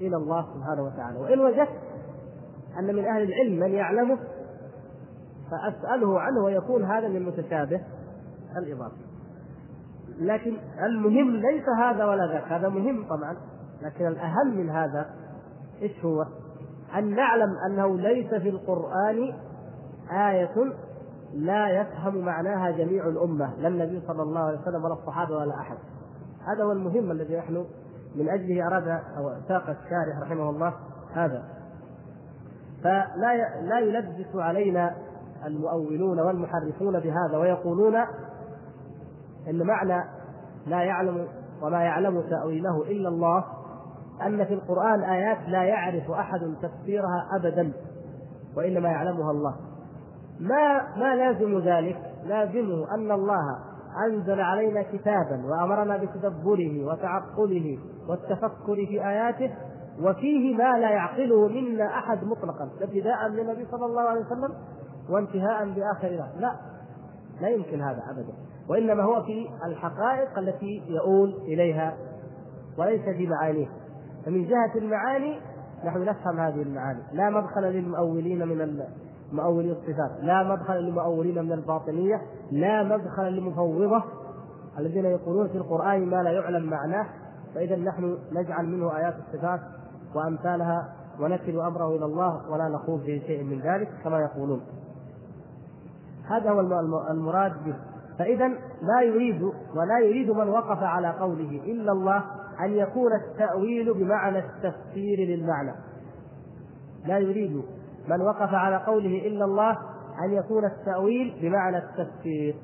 Speaker 1: إلى الله سبحانه وتعالى. وإن وجدت أن من أهل العلم من يعلمه فأسأله عنه ويكون هذا من متشابه الإضافي. لكن المهم ليس هذا ولا ذاك هذا مهم طبعا لكن الأهم من هذا إيش هو؟ أن نعلم أنه ليس في القرآن آية لا يفهم معناها جميع الأمة لا النبي صلى الله عليه وسلم ولا الصحابة ولا أحد. هذا هو المهم الذي نحن من أجله أراد أو ساق الشارح رحمه الله هذا. فلا لا يلبس علينا المؤولون والمحرفون بهذا ويقولون إن معنى لا يعلم وما يعلم تأويله إلا الله أن في القرآن آيات لا يعرف أحد تفسيرها ابدا وإنما يعلمها الله. ما ما لازم ذلك؟ لازمه أن الله أنزل علينا كتابا وأمرنا بتدبره وتعقله والتفكر في آياته وفيه ما لا يعقله منا أحد مطلقا. ابتداء من النبي صلى الله عليه وسلم وانتهاء بآخر لا لا يمكن هذا ابدا. وإنما هو في الحقائق التي يؤول إليها وليس في معانيه فمن جهة المعاني نحن نفهم هذه المعاني. لا مدخل للمؤولين من مؤولي الصفات. لا مدخل للمؤولين من الباطنية. لا مدخل للمفوضة. الذين يقولون في القرآن ما لا يعلم معناه. فإذا نحن نجعل منه آيات الصفات وأمثالها ونكل أمره إلى الله ولا نخوض في شيء من ذلك كما يقولون. هذا هو المراد به. فإذا لا يريد ولا يريد من وقف على قوله إلا الله أن يكون التأويل بمعنى التفسير للمعنى. لا يريد من وقف على قوله إلا الله أن يكون التأويل بمعنى التفسير.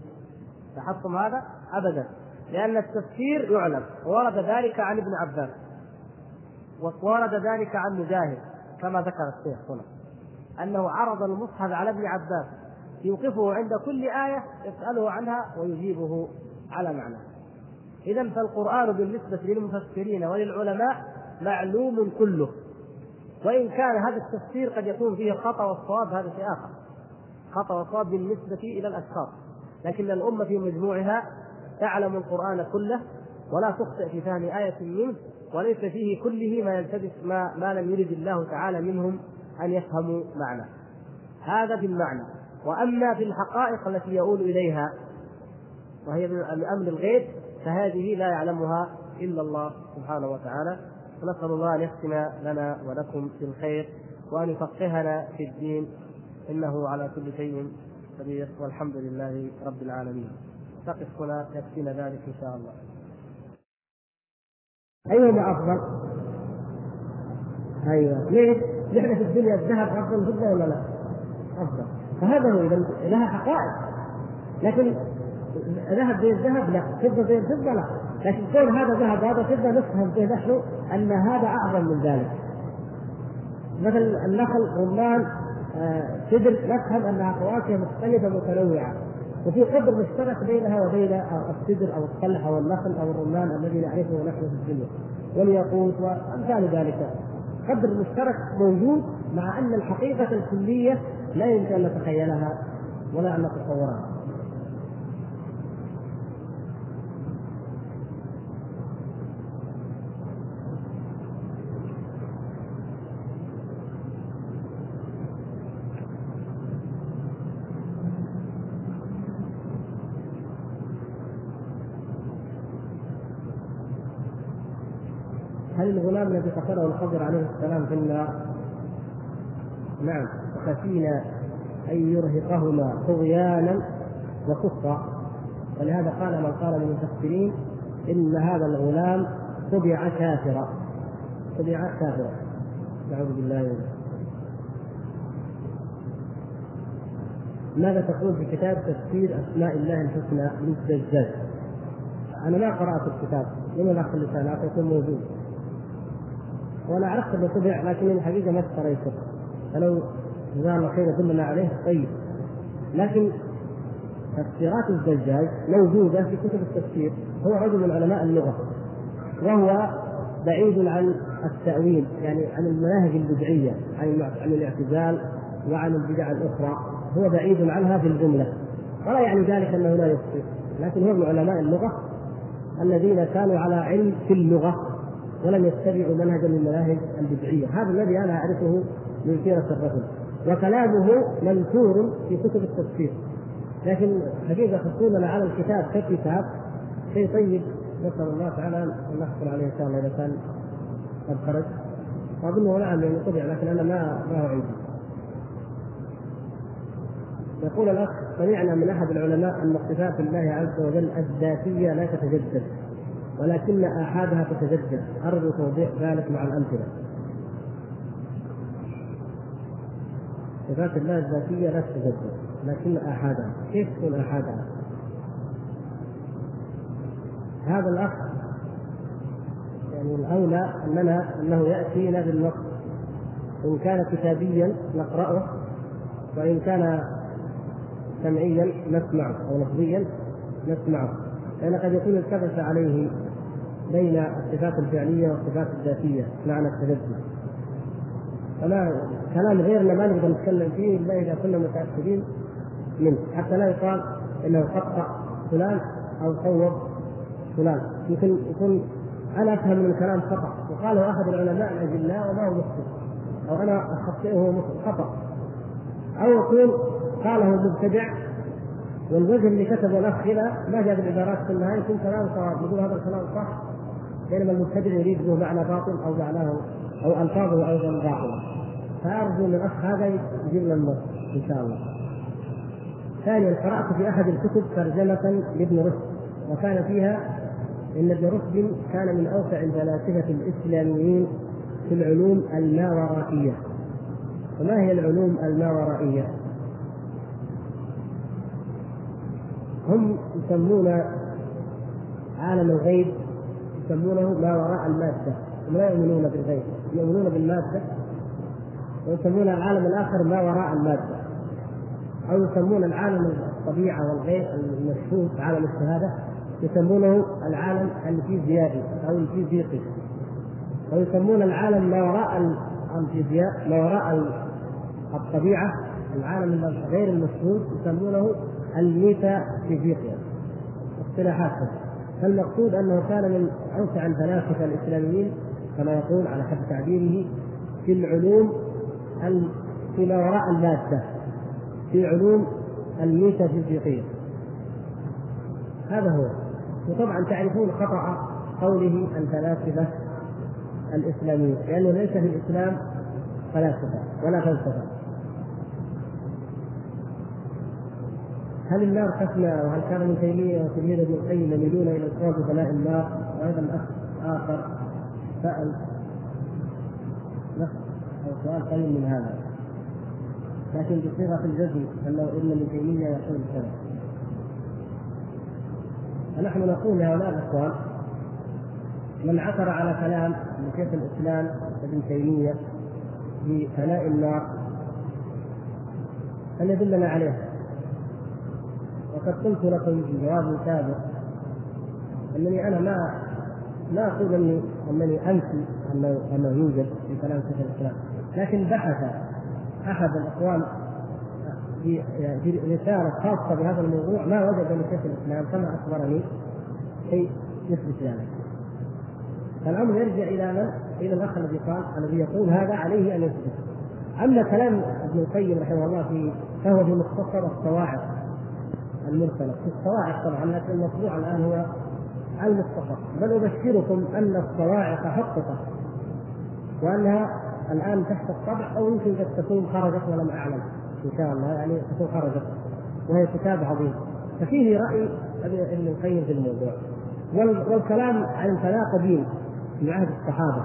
Speaker 1: لاحظتم هذا؟ أبدا. لأن التفسير يعلم. وورد ذلك عن ابن عباس. وورد ذلك عن مجاهد كما ذكر الشيخ هنا. أنه عرض المصحف على ابن عباس يوقفه عند كل آية يسأله عنها ويجيبه على معنى إذا فالقرآن بالنسبة للمفسرين وللعلماء معلوم كله. وإن كان هذا التفسير قد يكون فيه خطأ والصواب هذا شيء آخر. خطأ والصواب بالنسبة إلى الأشخاص. لكن الأمة في مجموعها تعلم القرآن كله ولا تخطئ في فهم آية منه وليس فيه كله ما يلتبس ما, ما لم يرد الله تعالى منهم أن يفهموا معنى هذا في المعنى. وأما في الحقائق التي يؤول إليها وهي من أمر الغيب فهذه لا يعلمها إلا الله سبحانه وتعالى. ونسال الله أن يختم لنا ولكم بالخير وأن يفقهنا في الدين. إنه على كل شيء قدير. والحمد لله رب العالمين. نقف هنا يكفينا ذلك إن شاء الله. ايهما افضل؟ أيوه. ليش؟ نحن في الدنيا الذهب افضل جدا ولا لا؟ أفضل. فهذا هو إذا لها حقائق. لكن ذهب زي الذهب لا فضة زي الفضة لا. لكن كون هذا ذهب وهذا فضة نفهم به نحن أن هذا أعظم من ذلك. مثل النخل رمان سدر آه، نفهم انها فواكه مختلفة متنوعة. وفي قدر مشترك بينها وبين السدر أو الطلح أو النخل أو الرمان الذي نعرفه نحن في الدنيا. والياقوت وأمثال ذلك. قدر مشترك موجود مع أن الحقيقة الكلية لا يمكن أن نتخيلها ولا أن نتصورها. هل الغلام الذي قتله الخضر عليه السلام في النار؟ نعم خشينا أن يرهقهما طغيانا وكفرا. ولهذا قال من قال من المفسرين إن هذا الغلام طبع كافرا. طبع كافرا. نعوذ بالله منه ماذا تقول في كتاب تفسير أسماء الله الحسنى للزجاج؟ أنا ما قرأت الكتاب. من الاخ اللي سال يكون موجود وأنا عرفت إنه طبع لكن الحقيقة ما اشتريته. فلو جزاه الله خير يدلنا عليه طيب. لكن تفسيرات الزجاج موجودة في كتب التفسير هو رجل من علماء اللغة. وهو بعيد عن التأويل يعني عن المناهج البدعية عن عن الاعتزال وعن البدع الأخرى. هو بعيد عنها في الجملة. ولا يعني ذلك أنه لا يخطئ لكن هو من علماء اللغة الذين كانوا على علم في اللغة. ولم يتبعوا منهجا من المناهج البدعية. هذا الذي أنا أعرفه من سيرة الرجل. وكلامه منثور في كتب التفسير. لكن حقيقة حصولنا على الكتاب ككتاب شيء طيب. نسأل الله تعالى أن نحصل عليه إن شاء الله إذا كان قد خرج. وأظنه نعم يعني طبع لكن أنا ما ما عندي يقول الأخ سمعنا من أحد العلماء أن صفات الله عز وجل الذاتية لا تتجدد. ولكن آحادها تتجدد. أرجو توضيح ذلك مع الأمثلة. صفات الله الذاتية لا تتجدد لكن آحادها. كيف تكون آحادها؟ هذا الأخ يعني الأولى أننا أنه يأتينا بالنص إن كان كتابيا نقرأه وإن كان سمعيا نسمعه أو لفظيا نسمعه. لأن قد يكون التبس عليه بين الصفات الفعلية والصفات الذاتية معنى التجدد فلا كلام غيرنا ما نقدر نتكلم فيه إلا إذا كنا متأكدين منه. حتى لا يقال إنه خطا فلان أو صوب فلان. يمكن يكون أنا أفهم من الكلام خطأ. وقاله أحد العلماء الأجلاء وما هو مخطئ. أو أنا أخطئه خطأ. أو يكون قاله مبتدع والوجه اللي كتبه الأخ هنا ما جاء بالعبارات كلها يكون كلام صواب. يقول هذا الكلام صح. بينما المبتدع يريد به معنى باطل أو معناه أو ألفاظه أيضا باطلة فأرجو من الأخ هذا يجيب لنا إن شاء الله. ثانيا قرأت في أحد الكتب ترجمة لابن رشد وكان فيها إن ابن رشد كان من أوسع الفلاسفة الإسلاميين في العلوم الماورائية. وما هي العلوم الماورائية؟ هم يسمون عالم الغيب يسمونه ما وراء المادة هم لا يؤمنون بالغيب يؤمنون بالمادة. ويسمون العالم الآخر ما وراء المادة. أو يسمون العالم الطبيعة والغيب المشهود عالم الشهادة يسمونه العالم الفيزيائي أو الفيزيقي. ويسمون العالم ما وراء الفيزياء ما وراء الطبيعة العالم غير المشهود يسمونه الميتافيزيقيا. اصطلاحات فالمقصود أنه كان من أوسع الفلاسفة الإسلاميين كما يقول على حد تعبيره في العلوم فيما وراء المادة في علوم الميتافيزيقيه هذا هو. وطبعا تعرفون خطأ قوله الفلاسفة الاسلاميين لأنه ليس في الإسلام فلاسفة ولا فلسفة. هل النار تفنى وهل كان ابن تيمية وتلميذ ابن القيم يميلون إلى القول بفناء النار؟ وأيضا أخ آخر سأل. أو سؤال قريب من هذا. لكن بصيغة الجزم أنه إن ابن تيمية يقول كذا. فنحن نقول لهؤلاء الأخوان من عثر على كلام من شيخ الإسلام ابن تيمية في فناء النار فليدلنا عليه؟ وقد قلت لكم في جواب سابق أنني أنا ما ما أقول اني أنني انفي انه أنه يوجد في كلام شيخ الإسلام لكن بحث أحد الأخوان في رسالة خاصة بهذا الموضوع ما وجد من شيخ الإسلام كما أخبرني شيء يثبت ذلك. فالأمر يرجع إلى من؟ إلى الأخ الذي قال الذي يقول هذا عليه أن يثبت. أما كلام ابن القيم رحمه الله في فهو في مختصر الصواعق المرسلة. في الصواعق طبعا لكن المطبوع الآن هو المختصر بل أبشركم أن الصواعق حققت وأنها الآن تحت الطبع أو يمكن قد تكون خرجت ولم أعلم. إن شاء الله يعني تكون خرجت وهي كتاب عظيم. ففيه رأي ابن القيم في الموضوع. والكلام عن الفناء قديم في عهد الصحابة.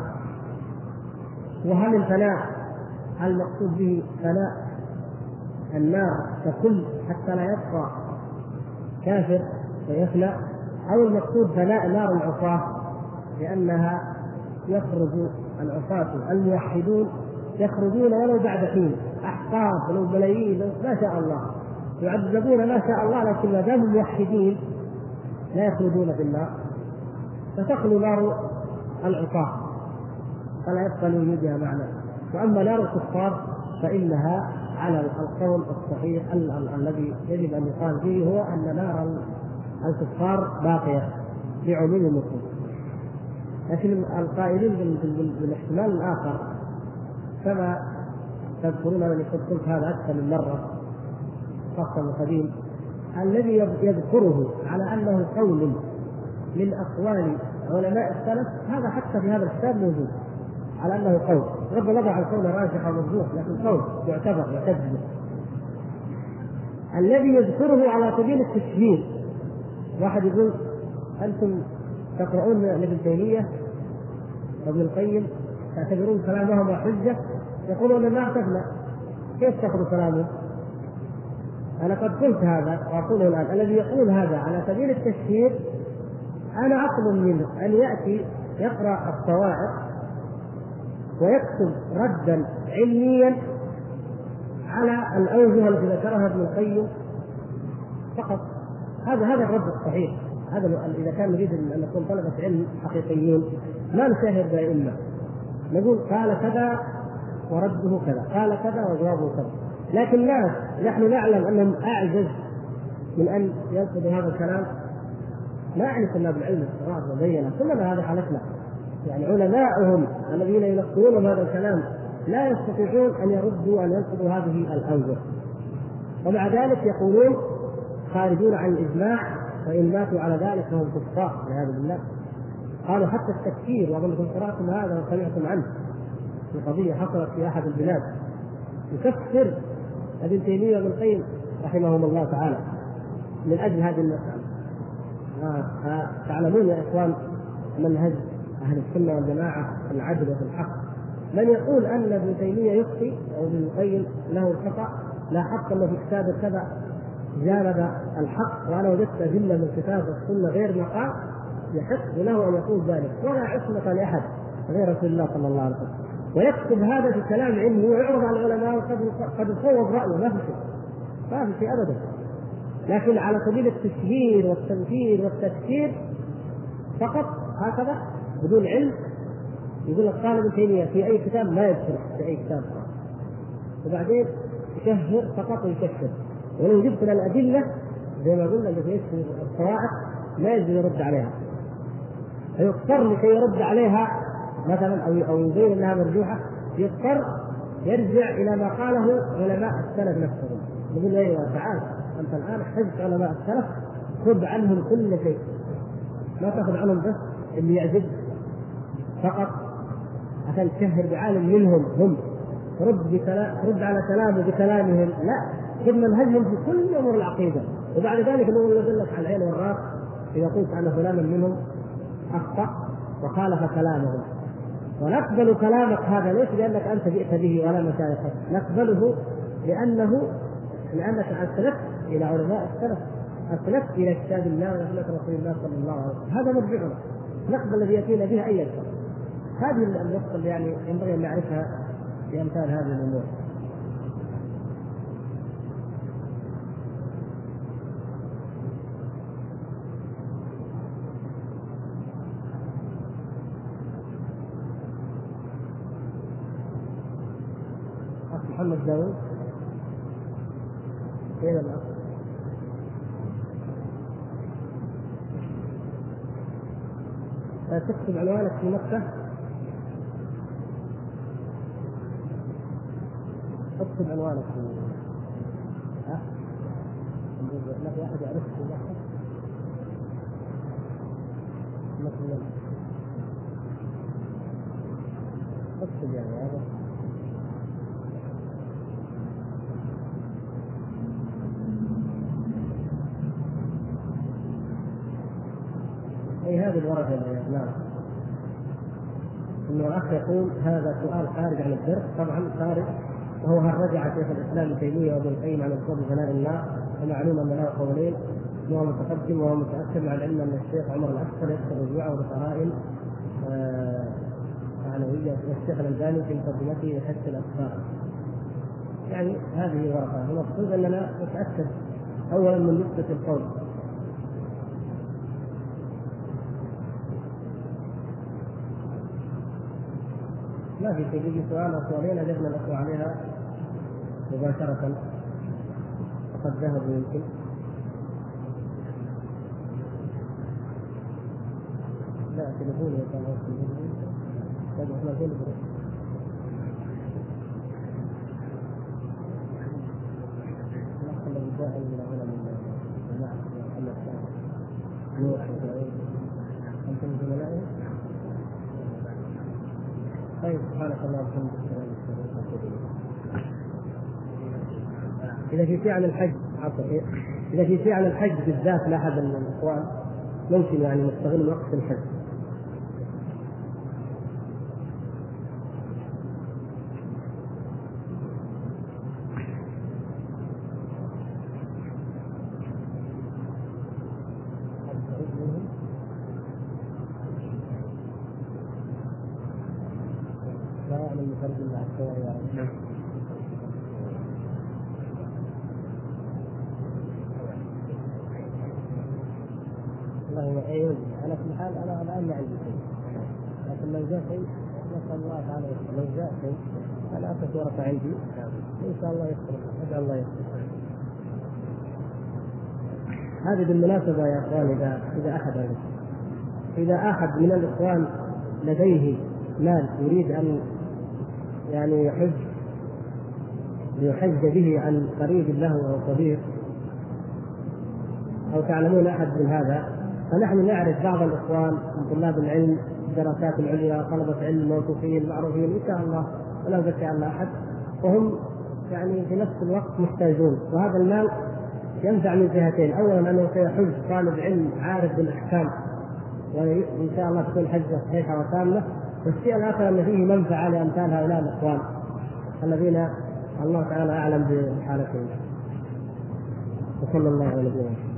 Speaker 1: وهل الفناء المقصود به فناء النار ككل حتى لا يبقى كافر ويفنى أو المقصود فناء نار العصاة لأنها يخرج العصاة الموحدون يخرجون ولو بعد حين احقاب ولو ملايين ما شاء الله يعذبون ما شاء الله لكن ما داموا موحدين لا يخلدون في النار. فتخلو نار العصاة. فلا يبقى لوجودها معنى. وأما نار الكفار فإنها على القول الصحيح الذي يجب أن يقال فيه هو أن نار الكفار باقية بعموم النصوص لكن القائلين بالاحتمال الآخر كما تذكرون أنني قد قلت هذا أكثر من مرة خاصه القديم الذي يذكره على أنه قول من اقوال علماء السلف هذا حتى في هذا الكتاب موجود. على أنه قول. بغض النظر عن كونه راجح أو مرجوح لكن قول يعتبر يعتد الذي يذكره على سبيل التشهير واحد يقول أنتم تقرؤون ابن تيمية وابن القيم تعتبرون كلامهم حجة يقولون ما أعتقنا. كيف تأخذ كلامه؟ أنا قد قلت هذا وأقوله الآن. الذي يقول هذا على سبيل التشهير أنا أطلب منه أن يأتي يقرأ الصواعق ويكتب ردا علميا على الاوجه التي ذكرها ابن القيم فقط. هذا هذا الرد الصحيح. هذا إذا كان نريد ان نكون طلبة علم حقيقيين ما نشاهر بأئمة. نقول قال كذا ورده كذا قال كذا وجوابه كذا. لكن الناس نحن نعلم أنهم أعجز من أن ينقضوا هذا الكلام. لا يعني كنا بالعلم الصراحه وبينا كلنا هذا حالتنا يعني علماءهم الذين ينقلون هذا الكلام لا يستطيعون أن يردوا أن ينقضوا هذه الاوجه ومع ذلك يقولون خارجون عن الإجماع وان ماتوا على ذلك فهم كفار والعياذ بالله. قالوا حتى التكفير واظنكم قراتم هذا وسمعتم عنه في قضية حصلت في أحد البلاد. يكفر ابن تيمية وابن القيم رحمهم الله تعالى من أجل هذه المسألة. آه آه تعلمون يا إخوان منهج أهل السنة والجماعة العدل وفي الحق. من يقول أن ابن تيمية يخطي أو ابن القيم له خطا لا حق له في كتاب كذا جانب الحق وأنا وجدت أدلة من الكتاب والسنة غير ما قال يحق له أن يقول ذلك ولا عصمة لأحد غير رسول الله صلى الله عليه وسلم. ويكتب هذا في كلام علمي ويعرض على العلماء وقد قد صوب رأيه ما في شيء ما في شيء ابدا. لكن على سبيل التشهير والتنفير والتفكير فقط هكذا بدون علم يقول لك قال ابن تيمية في أي كتاب ما يذكر في أي كتاب. وبعدين يشهر فقط ويكفر ولو جبت لنا الأدلة زي ما قلنا اللي في الصواعق ما يجوز يرد عليها. فيضطر لكي يرد عليها مثلا أو أو يبين إنها مرجوحة يضطر يرجع إلى ما قاله علماء السلف نفسهم. يقول أيوه تعال أنت الآن احتجت علماء السلف خذ عنهم كل شيء. ما تأخذ عنهم بس اللي يعجبك. فقط عشان تشهر بعالم منهم هم. رد بكلام رد على كلامه بكلامهم. لا. خذ منهجهم في كل أمور العقيدة. وبعد ذلك نقول لك على العين والرأس إذا قلت أن فلانا منهم أخطأ وخالف كلامهم ونقبل كلامك هذا ليس لأنك أنت جئت به ولا مشايخك نقبله لأنه لأنك أسلفت إلى علماء السلف. أسلفت إلى كتاب الله وسنه رسول الله صلى الله عليه وسلم. هذا مرجعنا نقبل الذي يأتينا بها ايا كان هذه النقطة اللي يعني ينبغي أن نعرفها في أمثال هذه الأمور. محمد داوود. فين الأخ؟ تكتب عنوانك في مكة اكتب عنوانك في ها؟ ما في أحد يعرفك اكتب يعني هذا. أي هذه الورقه نعم. انه الأخ يقول هذا سؤال خارج عن الدرس. طبعا خارج وهو هل رجع شيخ الإسلام تيمية وابن القيم عن القول بفناء النار ومعلوم أن له قولين وهو متقدم وهو متاخر مع العلم ان الشيخ عمر الأكثر يذكر رجوعه بقرائن آه، معنويه والشيخ الألباني في مقدمته يحث الافكار يعني هذه ورقه المقصود أننا نتأكد اولا من نسبة القول. ما في شيء يجي سؤال أو سؤالين اجبنا الاخوه عليها مباشرة؟ وقد ذهبوا يمكن. لا تليفون يا كان طيب إحنا فين الذي جاء من العلماء جماعة محمد نوح أنتم زملائي طيب سبحانك اللهم وبحمدك إذا في عن الحج عفوا إذا في شيء عن الحج بالذات لأحد الإخوان ممكن يعني نستغل وقت الحج لا يعلم مترجم مع الشوارع والله ما أيوه أنا في الحال أنا الان ما عندي شيء لكن لو جاء شيء نسال الله تعالى يسر لو جاء شيء أنا اترك ورقه عندي ان شاء الله يسر ادعو الله يسر هذه بالمناسبة يا إخوان اذا إذا احد إذا أحد من الإخوان لديه مال يريد أن يعني يحج ليحج به عن قريب له أو صديق أو تعلمون أحد من هذا فنحن نعرف بعض الإخوان من طلاب العلم الدراسات العليا طلبة علم موثوقين معروفين إن شاء الله ولا نزكي على أحد وهم يعني في نفس الوقت محتاجون. وهذا المال ينفع من جهتين. اولا أنه سيحج طالب علم عارف بالأحكام. وإن شاء الله تكون حجة صحيحة وتامة. والشيء الآخر أن فيه منفعة لأمثال هؤلاء الأخوان. الذين الله تعالى أعلم بحالتهم. وصلى الله على نبينا